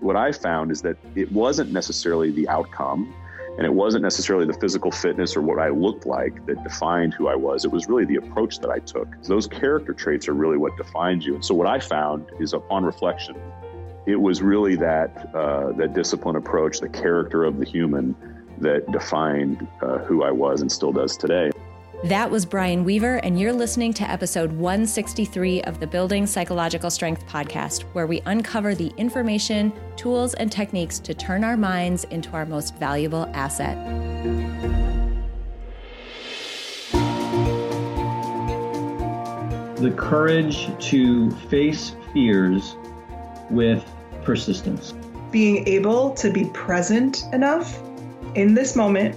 what I found is that it wasn't necessarily the outcome and it wasn't necessarily the physical fitness or what I looked like that defined who I was. It was really the approach that I took. Those character traits are really what defines you. And so what I found is upon reflection, it was really that uh, that discipline approach, the character of the human that defined uh, who I was and still does today. That was Brian Weaver, and you're listening to episode 163 of the Building Psychological Strength podcast, where we uncover the information, tools, and techniques to turn our minds into our most valuable asset. The courage to face fears with persistence. Being able to be present enough in this moment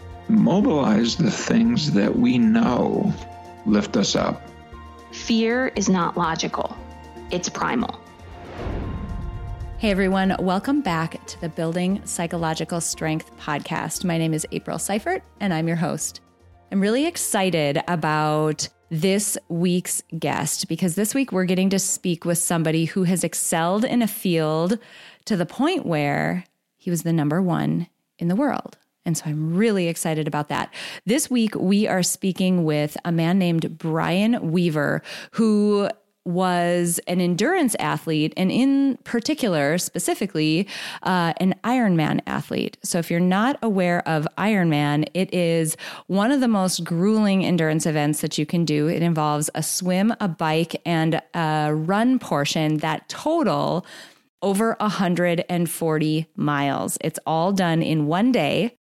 mobilize the things that we know lift us up. Fear is not logical, it's primal. Hey everyone, welcome back to the Building Psychological Strength podcast. My name is April Seifert and I'm your host. I'm really excited about this week's guest because this week we're getting to speak with somebody who has excelled in a field to the point where he was the number one in the world. And so I'm really excited about that. This week, we are speaking with a man named Brian Weaver, who was an endurance athlete, and in particular, specifically, uh, an Ironman athlete. So, if you're not aware of Ironman, it is one of the most grueling endurance events that you can do. It involves a swim, a bike, and a run portion that total over 140 miles. It's all done in one day.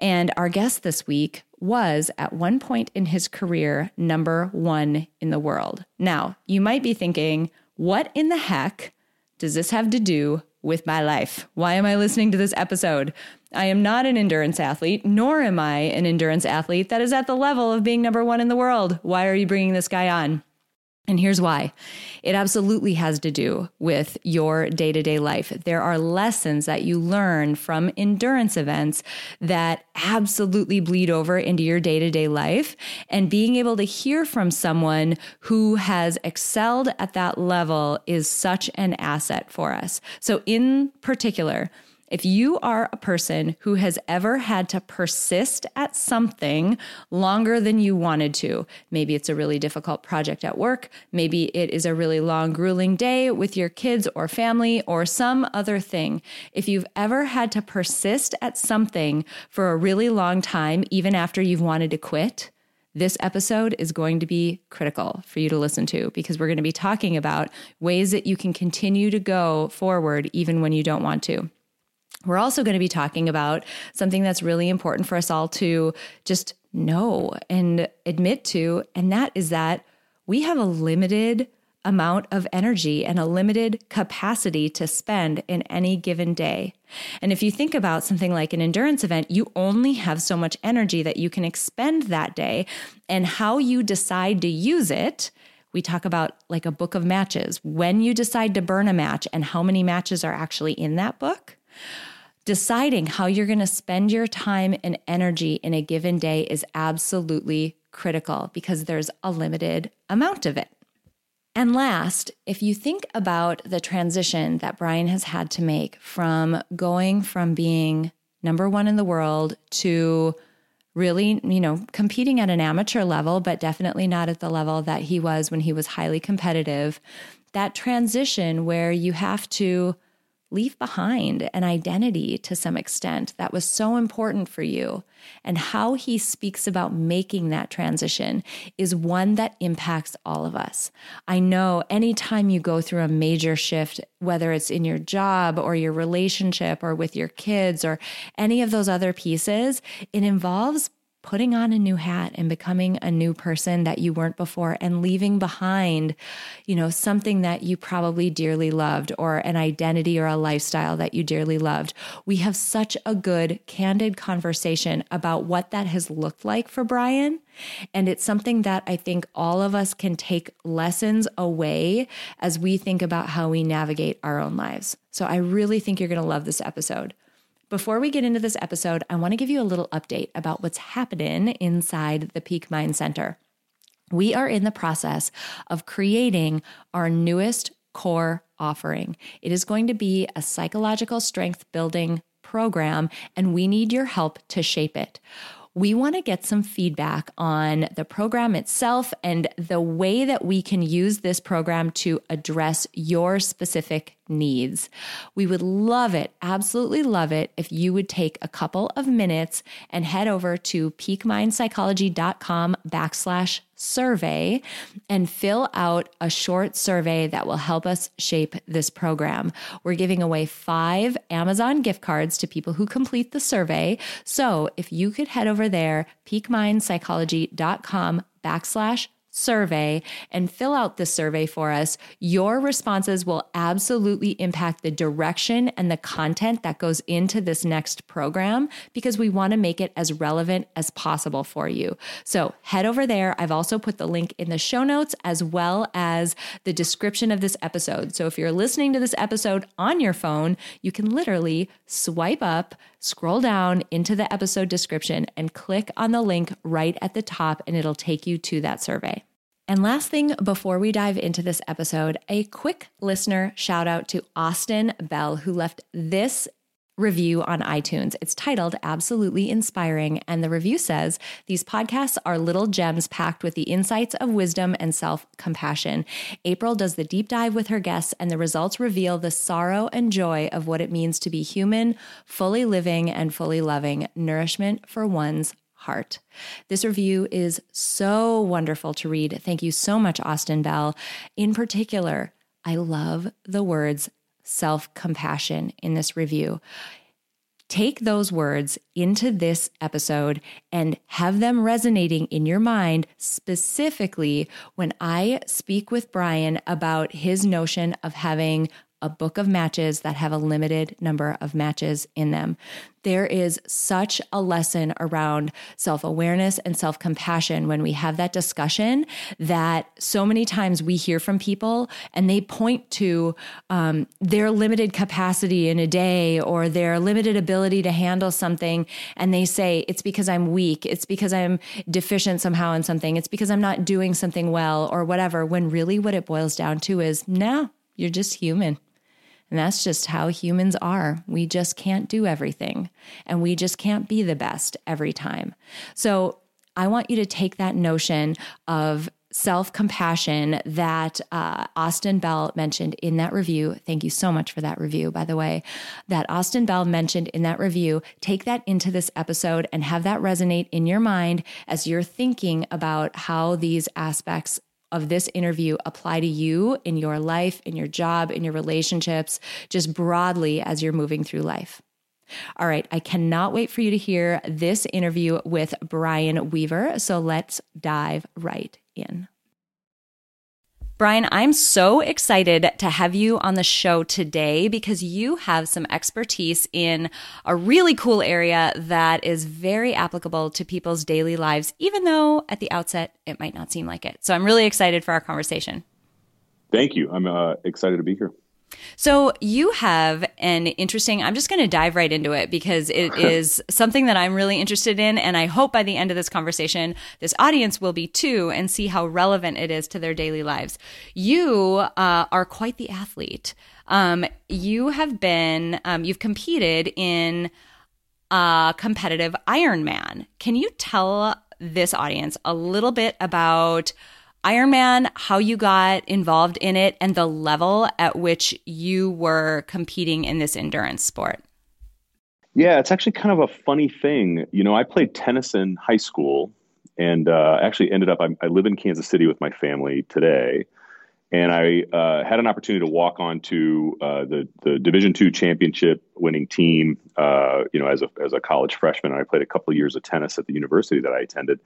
And our guest this week was at one point in his career number one in the world. Now, you might be thinking, what in the heck does this have to do with my life? Why am I listening to this episode? I am not an endurance athlete, nor am I an endurance athlete that is at the level of being number one in the world. Why are you bringing this guy on? And here's why it absolutely has to do with your day to day life. There are lessons that you learn from endurance events that absolutely bleed over into your day to day life. And being able to hear from someone who has excelled at that level is such an asset for us. So, in particular, if you are a person who has ever had to persist at something longer than you wanted to, maybe it's a really difficult project at work, maybe it is a really long, grueling day with your kids or family or some other thing. If you've ever had to persist at something for a really long time, even after you've wanted to quit, this episode is going to be critical for you to listen to because we're going to be talking about ways that you can continue to go forward even when you don't want to. We're also going to be talking about something that's really important for us all to just know and admit to, and that is that we have a limited amount of energy and a limited capacity to spend in any given day. And if you think about something like an endurance event, you only have so much energy that you can expend that day, and how you decide to use it. We talk about like a book of matches, when you decide to burn a match and how many matches are actually in that book deciding how you're going to spend your time and energy in a given day is absolutely critical because there's a limited amount of it. And last, if you think about the transition that Brian has had to make from going from being number one in the world to really, you know, competing at an amateur level, but definitely not at the level that he was when he was highly competitive, that transition where you have to leave behind an identity to some extent that was so important for you. And how he speaks about making that transition is one that impacts all of us. I know anytime you go through a major shift, whether it's in your job or your relationship or with your kids or any of those other pieces, it involves putting on a new hat and becoming a new person that you weren't before and leaving behind, you know, something that you probably dearly loved or an identity or a lifestyle that you dearly loved. We have such a good, candid conversation about what that has looked like for Brian. And it's something that I think all of us can take lessons away as we think about how we navigate our own lives. So I really think you're going to love this episode. Before we get into this episode, I want to give you a little update about what's happening inside the Peak Mind Center. We are in the process of creating our newest core offering. It is going to be a psychological strength building program, and we need your help to shape it we want to get some feedback on the program itself and the way that we can use this program to address your specific needs. We would love it, absolutely love it, if you would take a couple of minutes and head over to peakmindpsychology.com backslash survey and fill out a short survey that will help us shape this program. We're giving away five Amazon gift cards to people who complete the survey. So if you could head over there, peakmindpsychology.com backslash survey and fill out the survey for us, your responses will absolutely impact the direction and the content that goes into this next program because we want to make it as relevant as possible for you. So head over there. I've also put the link in the show notes as well as the description of this episode. So if you're listening to this episode on your phone, you can literally swipe up, scroll down into the episode description, and click on the link right at the top, and it'll take you to that survey. And last thing before we dive into this episode, a quick listener shout out to Austin Bell, who left this review on iTunes. It's titled Absolutely Inspiring. And the review says These podcasts are little gems packed with the insights of wisdom and self compassion. April does the deep dive with her guests, and the results reveal the sorrow and joy of what it means to be human, fully living and fully loving, nourishment for one's heart. This review is so wonderful to read. Thank you so much, Austin Bell. In particular, I love the words self compassion in this review. Take those words into this episode and have them resonating in your mind, specifically when I speak with Brian about his notion of having a book of matches that have a limited number of matches in them. There is such a lesson around self awareness and self compassion when we have that discussion that so many times we hear from people and they point to um, their limited capacity in a day or their limited ability to handle something. And they say, it's because I'm weak. It's because I'm deficient somehow in something. It's because I'm not doing something well or whatever. When really what it boils down to is, no, you're just human and that's just how humans are. We just can't do everything and we just can't be the best every time. So I want you to take that notion of self compassion that uh, Austin Bell mentioned in that review. Thank you so much for that review, by the way. That Austin Bell mentioned in that review. Take that into this episode and have that resonate in your mind as you're thinking about how these aspects of this interview apply to you in your life, in your job, in your relationships, just broadly as you're moving through life. All right, I cannot wait for you to hear this interview with Brian Weaver. So let's dive right in. Brian, I'm so excited to have you on the show today because you have some expertise in a really cool area that is very applicable to people's daily lives, even though at the outset it might not seem like it. So I'm really excited for our conversation. Thank you. I'm uh, excited to be here. So you have an interesting, I'm just going to dive right into it because it is something that I'm really interested in. And I hope by the end of this conversation, this audience will be too and see how relevant it is to their daily lives. You uh, are quite the athlete. Um, you have been, um, you've competed in a competitive Ironman. Can you tell this audience a little bit about Ironman, how you got involved in it, and the level at which you were competing in this endurance sport. Yeah, it's actually kind of a funny thing. You know, I played tennis in high school and uh, actually ended up, I, I live in Kansas City with my family today. And I uh, had an opportunity to walk onto uh, the the Division two championship winning team. Uh, you know, as a as a college freshman, I played a couple of years of tennis at the university that I attended,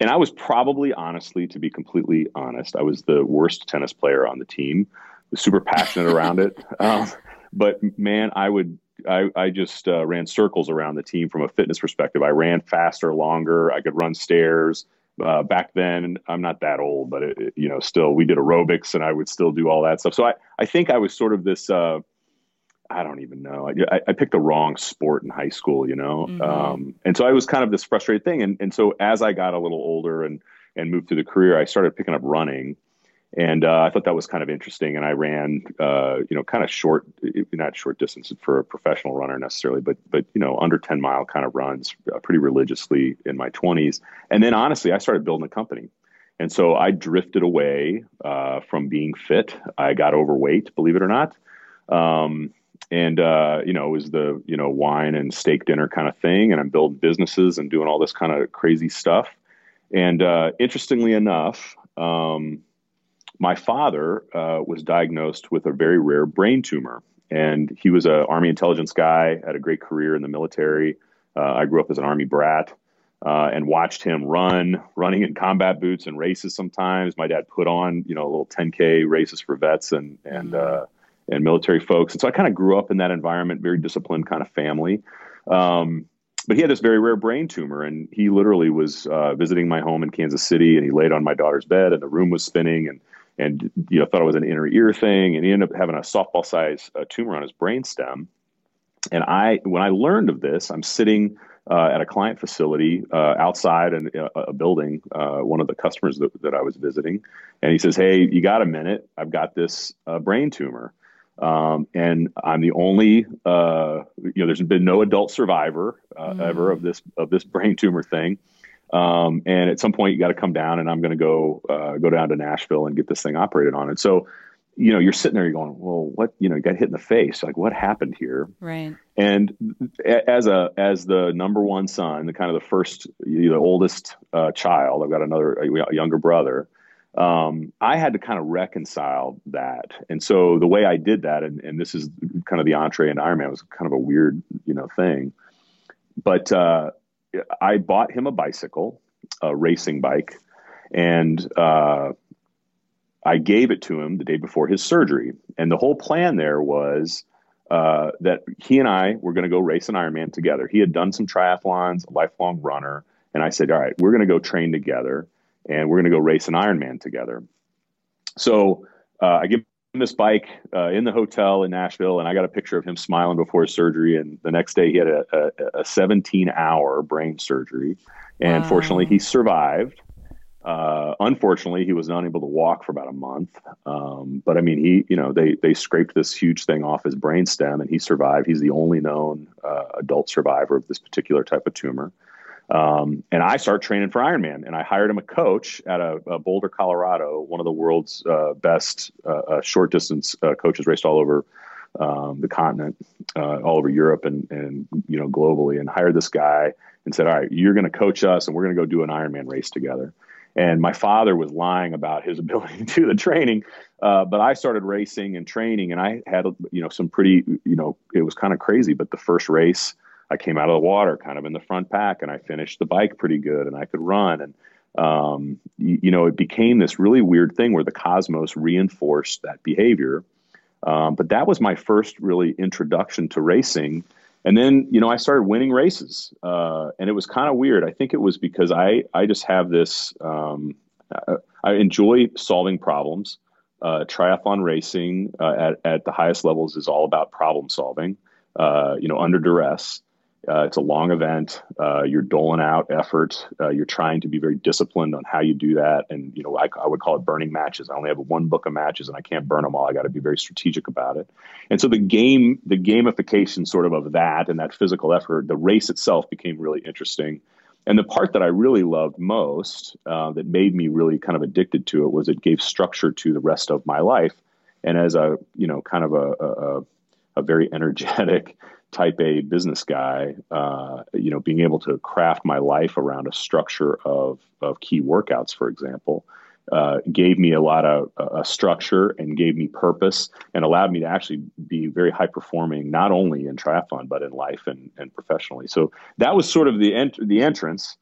and I was probably, honestly, to be completely honest, I was the worst tennis player on the team. Was super passionate around it, um, but man, I would I, I just uh, ran circles around the team from a fitness perspective. I ran faster, longer. I could run stairs uh, back then. I'm not that old but it, you know still we did aerobics and i would still do all that stuff. So i, I think i was sort of this uh, i don't even know. I, I, picked the wrong sport in high school you know? Mm-hmm. um, and so i was kind of this frustrated thing. And, and so as i got a little older and and moved through the career i started picking up running and uh, I thought that was kind of interesting. And I ran, uh, you know, kind of short, not short distance for a professional runner necessarily, but but you know, under ten mile kind of runs uh, pretty religiously in my twenties. And then honestly, I started building a company, and so I drifted away uh, from being fit. I got overweight, believe it or not. Um, and uh, you know, it was the you know wine and steak dinner kind of thing, and I'm building businesses and doing all this kind of crazy stuff. And uh, interestingly enough, um, my father uh, was diagnosed with a very rare brain tumor, and he was an Army intelligence guy, had a great career in the military. Uh, I grew up as an Army brat uh, and watched him run, running in combat boots and races. Sometimes my dad put on, you know, little 10k races for vets and and mm-hmm. uh, and military folks, and so I kind of grew up in that environment, very disciplined kind of family. Um, but he had this very rare brain tumor, and he literally was uh, visiting my home in Kansas City, and he laid on my daughter's bed, and the room was spinning, and and you know thought it was an inner ear thing, and he ended up having a softball size uh, tumor on his brain stem. And I, when I learned of this, I'm sitting uh, at a client facility uh, outside in a, uh, a building, uh, one of the customers that, that, I was visiting, and he says, "Hey, you got a minute? I've got this uh, brain tumor." Um, and I'm the only, uh, you know, there's been no adult survivor mm. ever of this of this brain tumor thing. Um, and at some point, you got to come down, and I'm going to go uh, go down to Nashville and get this thing operated on. And so, you know, you're sitting there, you're going, well, what? You know, you got hit in the face. Like, what happened here? Right. And as a as the number one son, the kind of the first, the oldest uh, child, I've got another a younger brother. Um, I had to kind of reconcile that. And so the way I did that, and, and this is kind of the entree into Ironman, was kind of a weird, you know, thing. But uh, I bought him a bicycle, a racing bike, and uh, I gave it to him the day before his surgery. And the whole plan there was uh, that he and I were going to go race an Ironman together. He had done some triathlons, a lifelong runner, and I said, "All right, we're going to go train together, and we're going to go race an Ironman together." So uh, I give this bike uh, in the hotel in Nashville, and I got a picture of him smiling before his surgery. And the next day, he had a, a, a 17 hour brain surgery, and wow. fortunately, he survived. Uh, unfortunately, he was unable to walk for about a month. Um, but I mean, he, you know, they they scraped this huge thing off his brain stem, and he survived. He's the only known uh, adult survivor of this particular type of tumor. Um, and I started training for Ironman, and I hired him a coach at a, a Boulder, Colorado, one of the world's uh, best uh, uh short distance uh, coaches, raced all over um, the continent, uh, all over Europe, and and you know globally. And hired this guy and said, "All right, you're going to coach us, and we're going to go do an Ironman race together." And my father was lying about his ability to do the training, uh, but I started racing and training, and I had you know some pretty you know it was kind of crazy. But the first race I came out of the water kind of in the front pack and I finished the bike pretty good and I could run. And, um, you, you, know, it became this really weird thing where the cosmos reinforced that behavior. Um, but that was my first really introduction to racing. And then, you know, I started winning races. Uh, and it was kind of weird. I think it was because I, I just have this, um, I enjoy solving problems. Uh, triathlon racing uh, at, at the highest levels is all about problem solving, uh, you know, under duress. Uh, it's a long event. Uh, you're doling out effort. Uh, you're trying to be very disciplined on how you do that. And, you know, I, I, would call it burning matches. I only have one book of matches and I can't burn them all. I got to be very strategic about it. And so the game, the gamification sort of of that and that physical effort, the race itself became really interesting. And the part that I really loved most, uh, that made me really kind of addicted to it, was it gave structure to the rest of my life. And as a, you know, kind of a, a, a very energetic, type A business guy, uh, you know, being able to craft my life around a structure of, of key workouts, for example, uh, gave me a lot of uh, structure and gave me purpose and allowed me to actually be very high performing, not only in triathlon but in life and, and professionally. So that was sort of the ent- the entrance.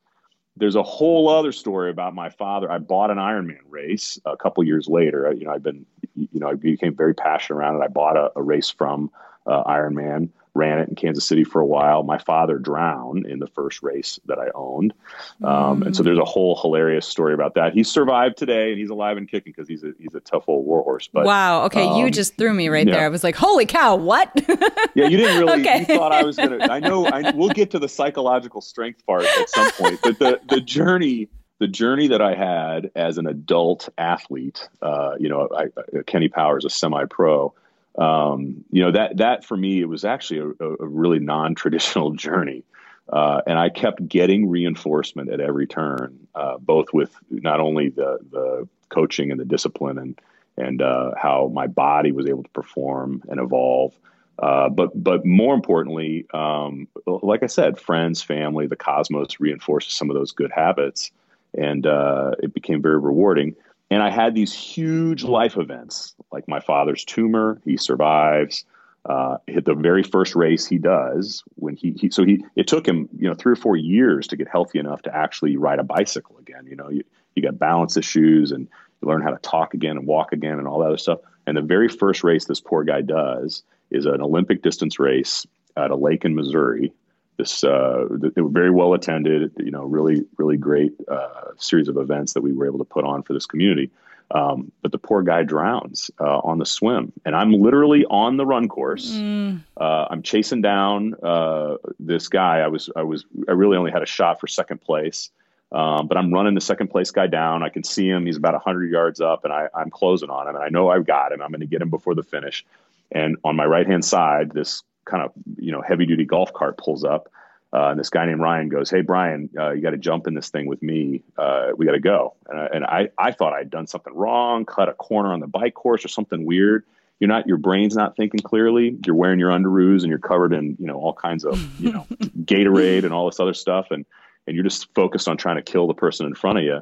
There's a whole other story about my father. I bought an Ironman race a couple years later. You know, I've been, you know, I became very passionate around it. I bought a, a race from uh, Ironman ran it in Kansas City for a while. My father drowned in the first race that I owned. Um, mm. And so there's a whole hilarious story about that. He survived today and he's alive and kicking because he's a, he's a tough old warhorse. But Wow. Okay. Um, you just threw me right yeah. there. I was like, holy cow, what? yeah. You didn't really, okay. you thought I was going to, I know I, we'll get to the psychological strength part at some point, but the, the journey, the journey that I had as an adult athlete, uh, you know, I, Kenny Powers, a semi-pro, um, you know that that for me it was actually a, a really non-traditional journey. Uh, and i kept getting reinforcement at every turn uh, both with not only the the coaching and the discipline and and uh, how my body was able to perform and evolve. Uh, but but more importantly um, like i said friends family the cosmos reinforces some of those good habits and uh, it became very rewarding. And I had these huge life events, like my father's tumor. He survives. Uh, hit the very first race he does when he, he, so he it took him you know three or four years to get healthy enough to actually ride a bicycle again. You know, you you got balance issues and you learn how to talk again and walk again and all that other stuff. And the very first race this poor guy does is an Olympic distance race at a lake in Missouri this uh, they were very well attended. You know, really really great uh, series of events that we were able to put on for this community. Um, but the poor guy drowns uh, on the swim, and I'm literally on the run course. Mm. Uh, I'm chasing down uh, this guy. I was I was I really only had a shot for second place. Um, but I'm running the second place guy down. I can see him. He's about 100 yards up, and I, I'm closing on him. And I know I've got him. I'm going to get him before the finish. And on my right hand side, this kind of you know heavy duty golf cart pulls up, uh, and this guy named Ryan goes, "Hey Brian, uh, you got to jump in this thing with me. Uh, we got to go." And, I, and I I thought I'd done something wrong, cut a corner on the bike course or something weird. You're not your brain's not thinking clearly. You're wearing your underoos and you're covered in you know all kinds of you know Gatorade and all this other stuff, and and you're just focused on trying to kill the person in front of you.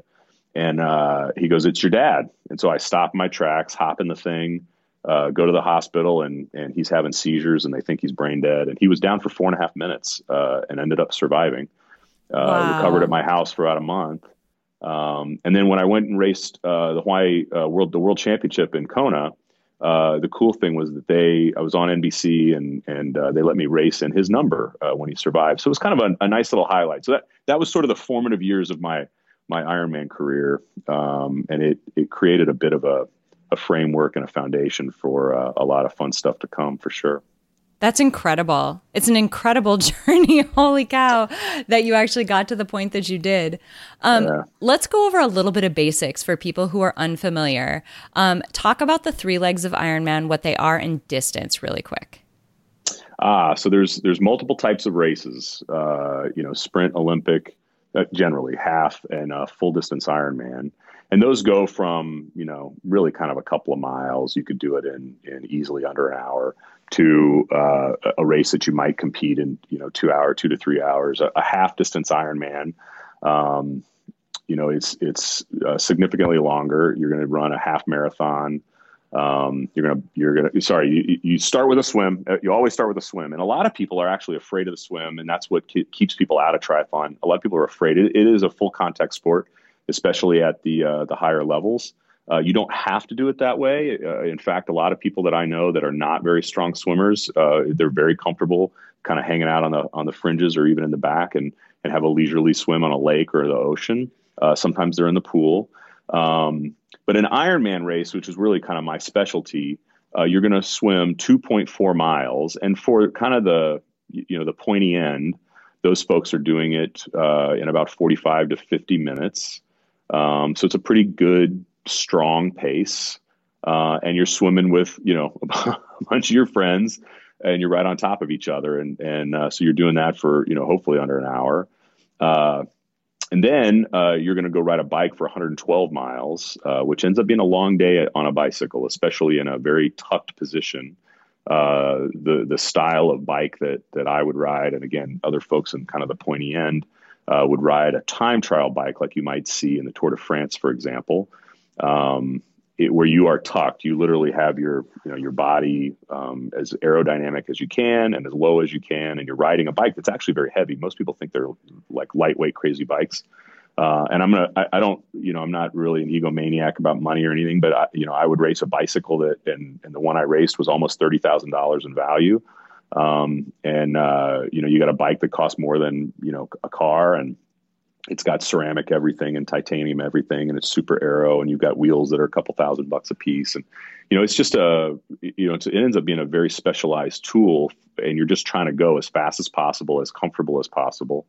And uh, he goes, "It's your dad." And so I stop my tracks, hop in the thing uh, go to the hospital and and he's having seizures and they think he's brain dead and he was down for four and a half minutes uh, and ended up surviving. Uh, wow. Recovered at my house for about a month. Um, and then when I went and raced uh, the Hawaii uh, World the World Championship in Kona, uh, the cool thing was that they I was on NBC and and they let me race in his number when he survived. So it was kind of a, a, nice little highlight. So that that was sort of the formative years of my my Ironman career, um, and it it created a bit of a a framework and a foundation for uh, a lot of fun stuff to come for sure. That's incredible. It's an incredible journey. Holy cow, that you actually got to the point that you did. Um, yeah. Let's go over a little bit of basics for people who are unfamiliar. Um, talk about the three legs of Ironman, what they are, and distance, really quick. Ah, so there's there's multiple types of races. Uh, you know, sprint, Olympic, uh, generally half, and uh, full distance Ironman and those go from you know really kind of a couple of miles. You could do it in in easily under an hour to uh, a race that you might compete in you know two hour two to three hours a, a half distance ironman. Um, you know it's it's uh, significantly longer. You're going to run a half marathon. Um, you're gonna you're gonna sorry you, you start with a swim. Uh, you always start with a swim. And a lot of people are actually afraid of the swim and that's what ke- keeps people out of triathlon. A lot of people are afraid. It, it is a full contact sport especially at the uh, the higher levels. Uh, you don't have to do it that way. Uh, in fact, a lot of people that I know that are not very strong swimmers, uh, they're very comfortable kind of hanging out on the on the fringes or even in the back and and have a leisurely swim on a lake or the ocean. Uh, sometimes they're in the pool. Um, but an Ironman race, which is really kind of my specialty, uh, you're going to swim 2.4 miles, and for kind of the you know the pointy end, those folks are doing it in about 45 to 50 minutes. Um, so it's a pretty good, strong pace. Uh, and you're swimming with, you know, a bunch of your friends and you're right on top of each other. And, and uh, so you're doing that for, you know, hopefully under an hour. Uh, and then uh, you're going to go ride a bike for 112 miles, uh, which ends up being a long day on a bicycle, especially in a very tucked position. Uh, the the style of bike that that I would ride, and again, other folks in kind of the pointy end, uh, would ride a time trial bike like you might see in the Tour de France, for example. um, it, where you are tucked. You literally have your you know your body um, as aerodynamic as you can and as low as you can, and you're riding a bike that's actually very heavy. Most people think they're like lightweight, crazy bikes. Uh, and I'm gonna, I, I, don't, you know, I'm not really an egomaniac about money or anything, but I, you know, I would race a bicycle that, and, and the one I raced was almost thirty thousand dollars in value. Um, and uh, you know, you got a bike that costs more than you know a car, and it's got ceramic everything and titanium everything and it's super aero and you've got wheels that are a couple thousand bucks a piece. And you know it's just a you know it ends up being a very specialized tool and you're just trying to go as fast as possible as comfortable as possible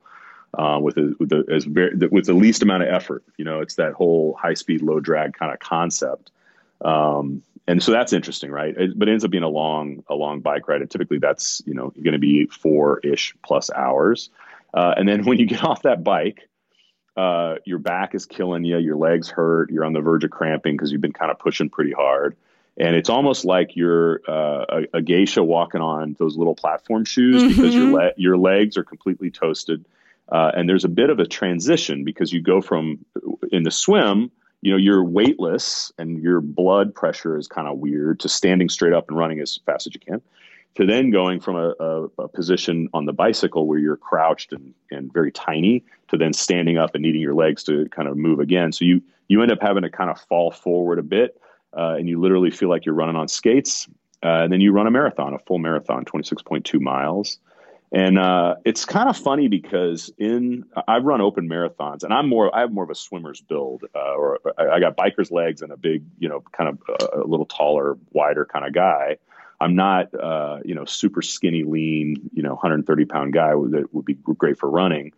uh, with, a, with, a, as very, with the least amount of effort. You know it's that whole high speed low drag kind of concept. Um, and so that's interesting right it, but it ends up being a long a long bike ride and typically that's you know going to be four ish plus hours uh, and then when you get off that bike uh, your back is killing you, your legs hurt, you're on the verge of cramping because you've been kind of pushing pretty hard. And it's almost like you're uh, a, a, geisha walking on those little platform shoes mm-hmm. because your le- your legs are completely toasted. Uh, and there's a bit of a transition because you go from in the swim, you know, you're weightless and your blood pressure is kind of weird to standing straight up and running as fast as you can to then going from a, a, a, position on the bicycle where you're crouched and, and very tiny to then standing up and needing your legs to kind of move again. So you you end up having to kind of fall forward a bit, uh, and you literally feel like you're running on skates. Uh, and then you run a marathon, a full marathon, 26.2 miles. And uh, it's kind of funny because in I've run open marathons, and I'm more I have more of a swimmer's build, uh, or I, I, got biker's legs and a big, you know, kind of uh, a little taller, wider kind of guy. I'm not, uh, you know, super skinny, lean, you know, 130 pound guy that would be great for running.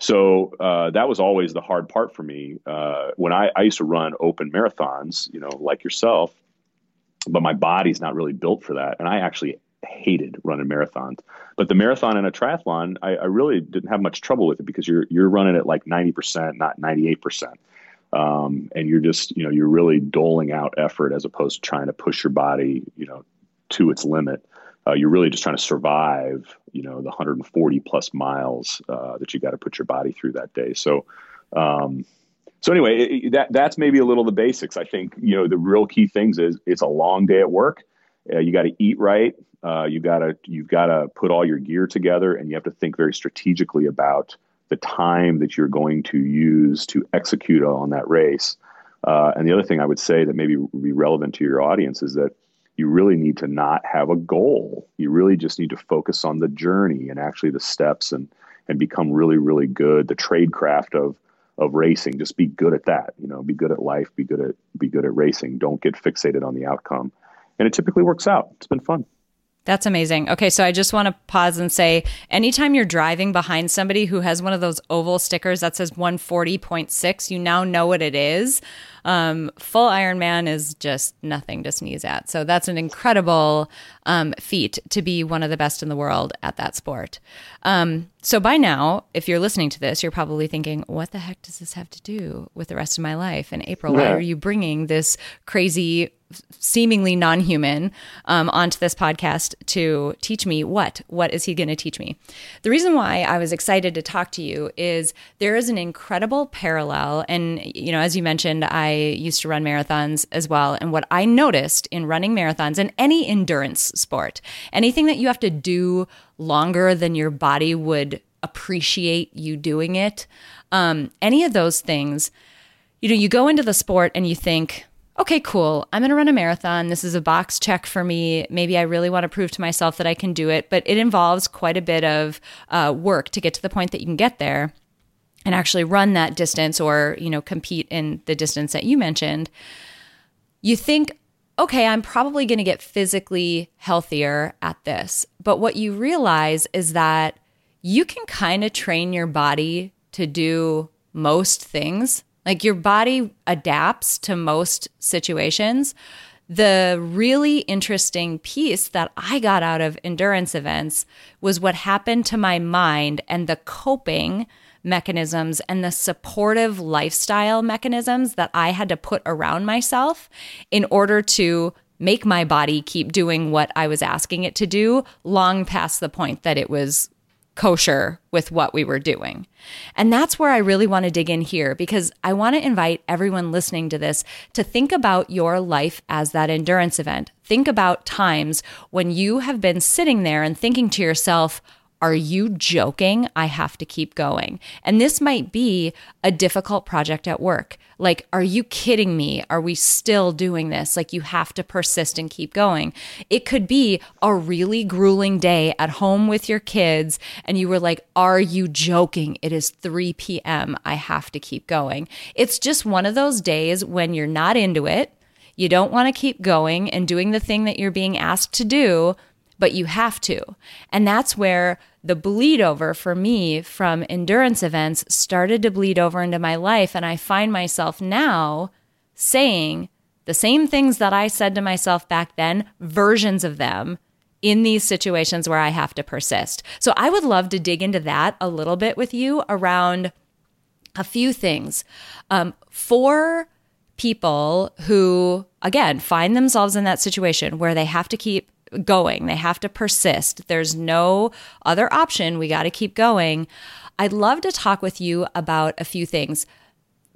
So uh, that was always the hard part for me. Uh, when I, I used to run open marathons, you know, like yourself, but my body's not really built for that. And I actually hated running marathons. But the marathon and a triathlon, I, I really didn't have much trouble with it because you're you're running at like 90%, not 98%. Um, and you're just, you know, you're really doling out effort as opposed to trying to push your body, you know, to its limit. Uh, you're really just trying to survive, you know, the 140 plus miles uh, that you got to put your body through that day. So, um, so anyway, it, that that's maybe a little the basics. I think you know the real key things is it's a long day at work. Uh, you got to eat right. Uh, you got to you've got to put all your gear together, and you have to think very strategically about the time that you're going to use to execute on that race. Uh, and the other thing I would say that maybe would be relevant to your audience is that you really need to not have a goal. You really just need to focus on the journey and actually the steps and and become really really good the trade craft of of racing. Just be good at that. You know, be good at life. Be good at be good at racing. Don't get fixated on the outcome. And it typically works out. It's been fun. That's amazing. Okay, so I just want to pause and say anytime you're driving behind somebody who has one of those oval stickers that says 140.6, you now know what it is. Um, full Ironman is just nothing to sneeze at. So that's an incredible um, feat to be one of the best in the world at that sport. Um, so by now, if you're listening to this, you're probably thinking, what the heck does this have to do with the rest of my life? And April, yeah. why are you bringing this crazy seemingly non-human um, onto this podcast to teach me what what is he going to teach me the reason why i was excited to talk to you is there is an incredible parallel and you know as you mentioned i used to run marathons as well and what i noticed in running marathons and any endurance sport anything that you have to do longer than your body would appreciate you doing it um, any of those things you know you go into the sport and you think okay, cool. I'm going to run a marathon. This is a box check for me. Maybe I really want to prove to myself that I can do it, but it involves quite a bit of uh, work to get to the point that you can get there and actually run that distance or, you know, compete in the distance that you mentioned. You think, okay, I'm probably going to get physically healthier at this. But what you realize is that you can kind of train your body to do most things like your body adapts to most situations. The really interesting piece that I got out of endurance events was what happened to my mind and the coping mechanisms and the supportive lifestyle mechanisms that I had to put around myself in order to make my body keep doing what I was asking it to do long past the point that it was kosher with what we were doing. And that's where I really want to dig in here because I want to invite everyone listening to this to think about your life as that endurance event. Think about times when you have been sitting there and thinking to yourself, are you joking? I have to keep going. And this might be a difficult project at work. Like, are you kidding me? Are we still doing this? Like, you have to persist and keep going. It could be a really grueling day at home with your kids, and you were like, Are you joking? It is 3 p.m. I have to keep going. It's just one of those days when you're not into it. You don't want to keep going and doing the thing that you're being asked to do but you have to. And that's where the bleed over for me from endurance events started to bleed over into my life. And I find myself now saying the same things that I said to myself back then, versions of them in these situations where I have to persist. So I would love to dig into that a little bit with you around a few things. Um, for people who, again, find themselves in that situation where they have to keep going. They have to persist. There's no other option. We got to keep going. I'd love to talk with you about a few things.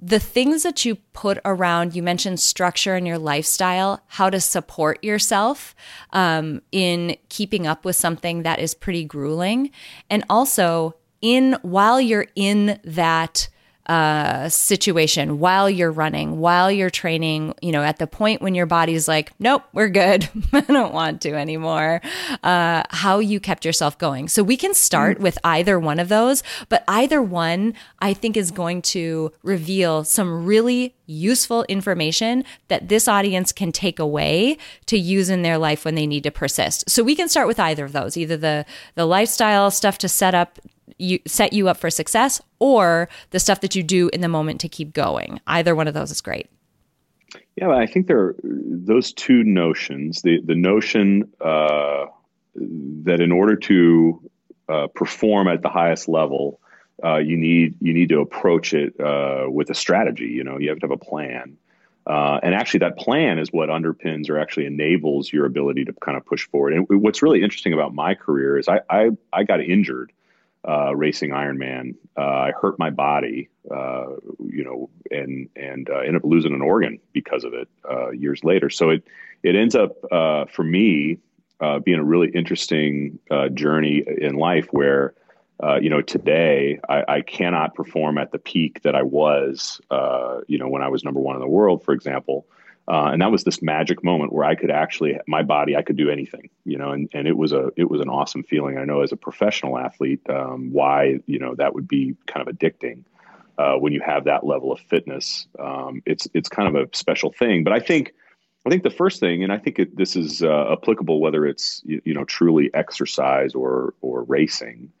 The things that you put around, you mentioned structure in your lifestyle, how to support yourself um, in keeping up with something that is pretty grueling. And also, in while you're in that uh, situation while you're running, while you're training, you know, at the point when your body's like, nope, we're good. I don't want to anymore. Uh, how you kept yourself going. So we can start mm with either one of those, but either one I think is going to reveal some really useful information that this audience can take away to use in their life when they need to persist. So we can start with either of those, either the the lifestyle stuff to set up you set you up for success or the stuff that you do in the moment to keep going. Either one of those is great. Yeah, I think there are those two notions. The the notion uh, that in order to uh, perform at the highest level, uh, you need you need to approach it uh, with a strategy. You know, you have to have a plan. Uh, and actually, that plan is what underpins or actually enables your ability to kind of push forward. And what's really interesting about my career is I I, I got injured uh, racing Ironman. Uh, I hurt my body, uh, you know, and and uh, ended up losing an organ because of it uh, years later. So it it ends up uh, for me being a really interesting journey in life where. you know, today I, I, cannot perform at the peak that I was, you know, when I was number one in the world, for example. Uh, and that was this magic moment where I could actually my body I could do anything you know and, and it was a it was an awesome feeling. I know as a professional athlete um, why you know that would be kind of addicting uh, when you have that level of fitness. Um, it's it's kind of a special thing. But I think I think the first thing and I think it, this is uh, applicable whether it's you, you, know truly exercise or or racing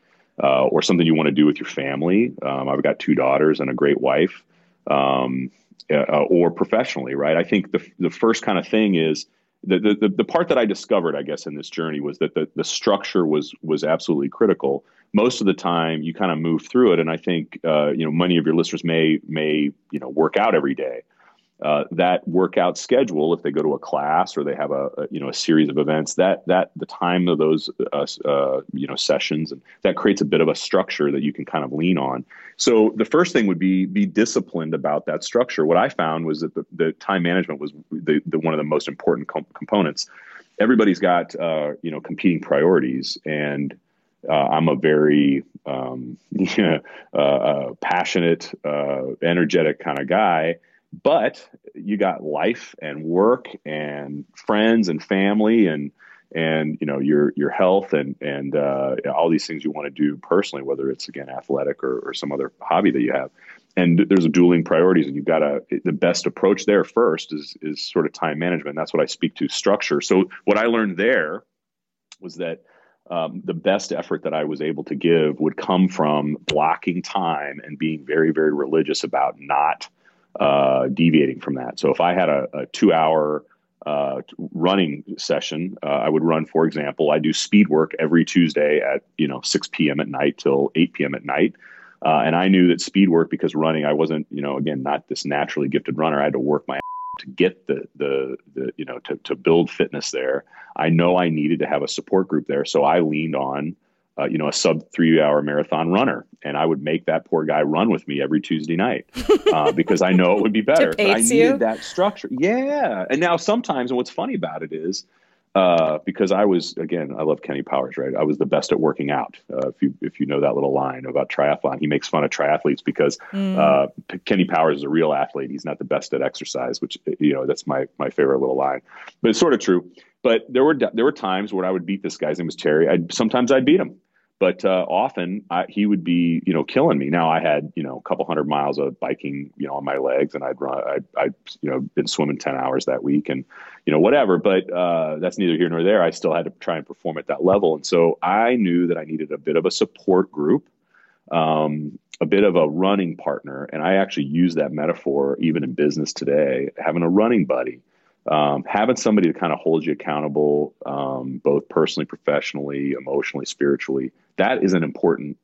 uh, or something you want to do with your family. Um, I've got two daughters and a great wife. Um, uh, or professionally, right? I think the the first kind of thing is the, the the part that I discovered, I guess, in this journey was that the the structure was was absolutely critical. Most of the time, you kind of move through it, and I think uh, you know many of your listeners may may you know work out every day, uh, that workout schedule, if they go to a class or they have a, a, you know a series of events, that that the time of those uh, uh, you know sessions and that creates a bit of a structure that you can kind of lean on. So the first thing would be be disciplined about that structure. What I found was that the, the time management was the, the one of the most important components. Everybody's got uh, you know competing priorities and. Uh, I'm a very um, passionate, energetic kind of guy, but you got life and work and friends and family and and you know your your health and and uh, all these things you want to do personally, whether it's again athletic or, or some other hobby that you have. And there's a dueling priorities, and you've got to the best approach there first is is sort of time management. That's what I speak to structure. So what I learned there was that um, the best effort that I was able to give would come from blocking time and being very very religious about not uh, deviating from that. So if I had a, a two hour uh, running session, uh, I would run, for example, I do speed work every Tuesday at, you know, 6 p.m. at night till 8 p.m. at night. Uh, and I knew that speed work because running, I wasn't, you know, again, not this naturally gifted runner. I had to work my to get the, the, the, you know, to, to build fitness there. I know I needed to have a support group there. So I leaned on uh, you know, a sub three hour marathon runner, and I would make that poor guy run with me every Tuesday night uh, because I know it would be better. I needed you. that structure. Yeah, and now sometimes, and what's funny about it is. Uh, because I was again, I love Kenny Powers, right? I was the best at working out. Uh, if you if you know that little line about triathlon, he makes fun of triathletes because Mm. uh, Kenny Powers is a real athlete. He's not the best at exercise, which you know that's my my favorite little line. But it's sort of true. But there were there were times where I would beat this guy's name was Terry. I'd, sometimes I'd beat him, but uh, often I, he would be you know killing me. Now I had you know a couple hundred miles of biking you know on my legs, and I'd run I I you know been swimming ten hours that week, and you know whatever. But uh, that's neither here nor there. I still had to try and perform at that level, and so I knew that I needed a bit of a support group. Um, a bit of a running partner, and I actually use that metaphor even in business today. Having a running buddy, um, having somebody to kind of hold you accountable, um, both personally, professionally, emotionally, spiritually, that is an important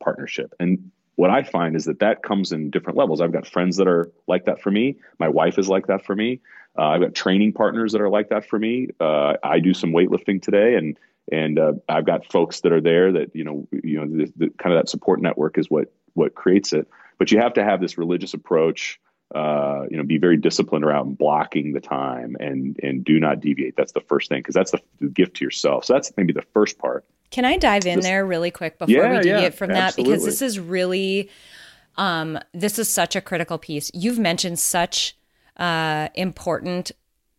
partnership. And what I find is that that comes in different levels. I've got friends that are like that for me. My wife is like that for me. Uh, I've got training partners that are like that for me. Uh, I do some weightlifting today, and and uh, I've got folks that are there that you know you know the, the, kind of that support network is what what creates it. But you have to have this religious approach. Uh, you know, be very disciplined around blocking the time and and do not deviate. That's the first thing because that's the, the gift to yourself. So that's maybe the first part. Can I dive in there really quick before Yeah, we deviate yeah, from that? Because this is really, um, this is such a critical piece. You've mentioned such uh, important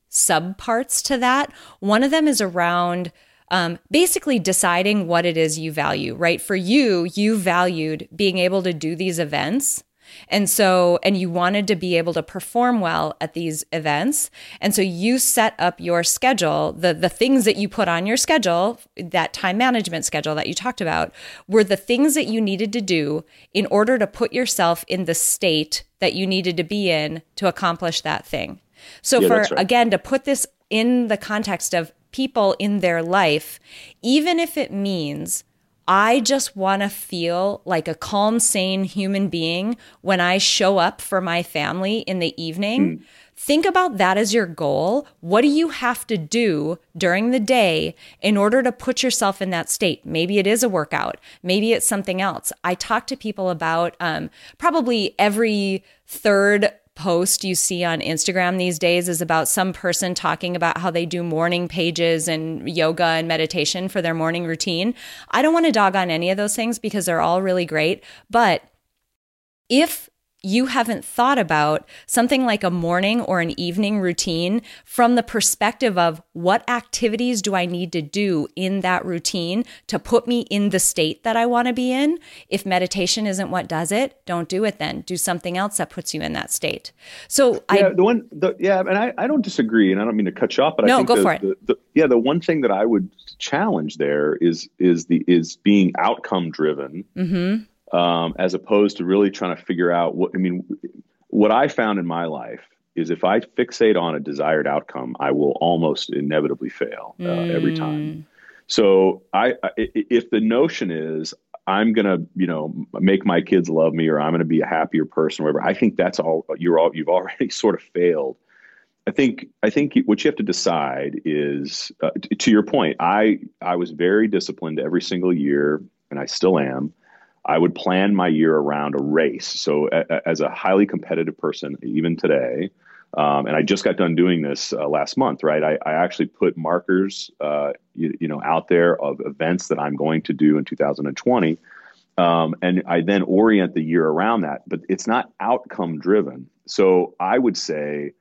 subparts to that. One of them is around um, basically deciding what it is you value, right? For you, you valued being able to do these events. And so, and you wanted to be able to perform well at these events. And so you set up your schedule, the, the things that you put on your schedule, that time management schedule that you talked about, were the things that you needed to do in order to put yourself in the state that you needed to be in to accomplish that thing. So, Yeah, for right. again, to put this in the context of people in their life, even if it means I just want to feel like a calm, sane human being when I show up for my family in the evening. Think about that as your goal. What do you have to do during the day in order to put yourself in that state? Maybe it is a workout. Maybe it's something else. I talk to people about um, probably every third post you see on Instagram these days is about some person talking about how they do morning pages and yoga and meditation for their morning routine. I don't want to dog on any of those things because they're all really great. But if you haven't thought about something like a morning or an evening routine from the perspective of what activities do I need to do in that routine to put me in the state that I want to be in? If meditation isn't what does it, don't do it then. Do something else that puts you in that state. So yeah, I the one, the, yeah, and I, I don't disagree, and I don't mean to cut you off, but No, I think go the, for it. The, the, yeah, the one thing that I would challenge there is is the is being outcome driven, Mhm. Um, as opposed to really trying to figure out what I mean. What I found in my life is if I fixate on a desired outcome, I will almost inevitably fail uh, every time. So I, I, if the notion is I'm gonna, you know, make my kids love me, or I'm gonna be a happier person, or whatever, I think that's all you're all you've already sort of failed. I think I think what you have to decide is, uh, t- to your point, I I was very disciplined every single year, and I still am. I would plan my year around a race. So a, a- as a highly competitive person, even today, um, and I just got done doing this uh, last month, right? I, I actually put markers, uh, you, you know, out there of events that I'm going to do in 2020, um, and I then orient the year around that. But it's not outcome driven. So I would say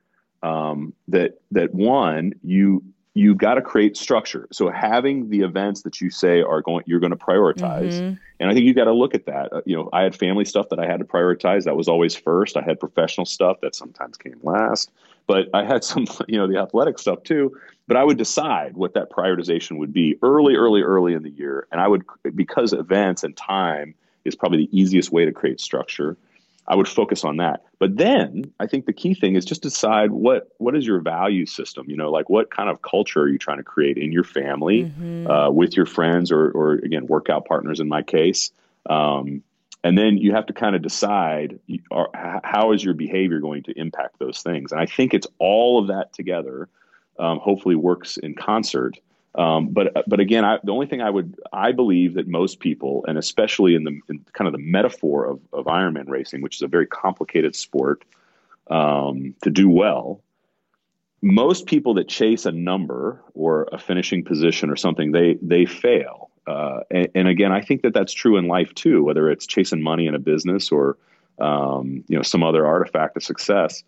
um, that that one you you got to create structure. So having the events that you say are going you're going to prioritize, Mhm. and I think you've got to look at that. Uh, you know, I had family stuff that I had to prioritize. That was always first. I had professional stuff that sometimes came last, but I had some you know the athletic stuff too. But I would decide what that prioritization would be early, early, early in the year, and I would because events and time is probably the easiest way to create structure. I would focus on that. But then I think the key thing is just decide what what is your value system. You know, like what kind of culture are you trying to create in your family, Mhm. uh, with your friends, or or again workout partners in my case. Um, and then you have to kind of decide you- are, h- how is your behavior going to impact those things. And I think it's all of that together. Um, hopefully works in concert Um, but but again, I, the only thing I would I believe that most people, and especially in the in kind of the metaphor of, of Ironman racing, which is a very complicated sport, um, to do well, most people that chase a number or a finishing position or something, they they fail. Uh, and, and, again, I think that that's true in life too, whether it's chasing money in a business or um, you know some other artifact of success.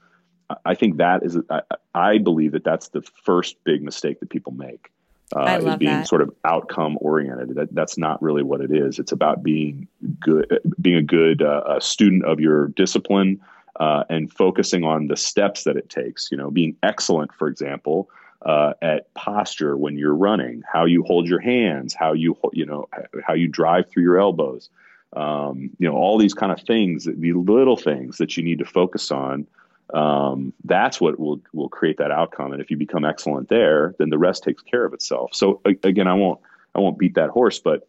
I think that is, I, I, believe that that's the first big mistake that people make. Uh, is being that. sort of outcome oriented. That that's not really what it is. It's about being good, being a good uh, student of your discipline, uh, and focusing on the steps that it takes. You know, being excellent, for example, uh, at posture when you're running, how you hold your hands, how you you know how you drive through your elbows. Um, you know, all these kind of things, the little things that you need to focus on. Um, that's what will will create that outcome. And if you become excellent there, then the rest takes care of itself. So again, I won't I won't beat that horse, but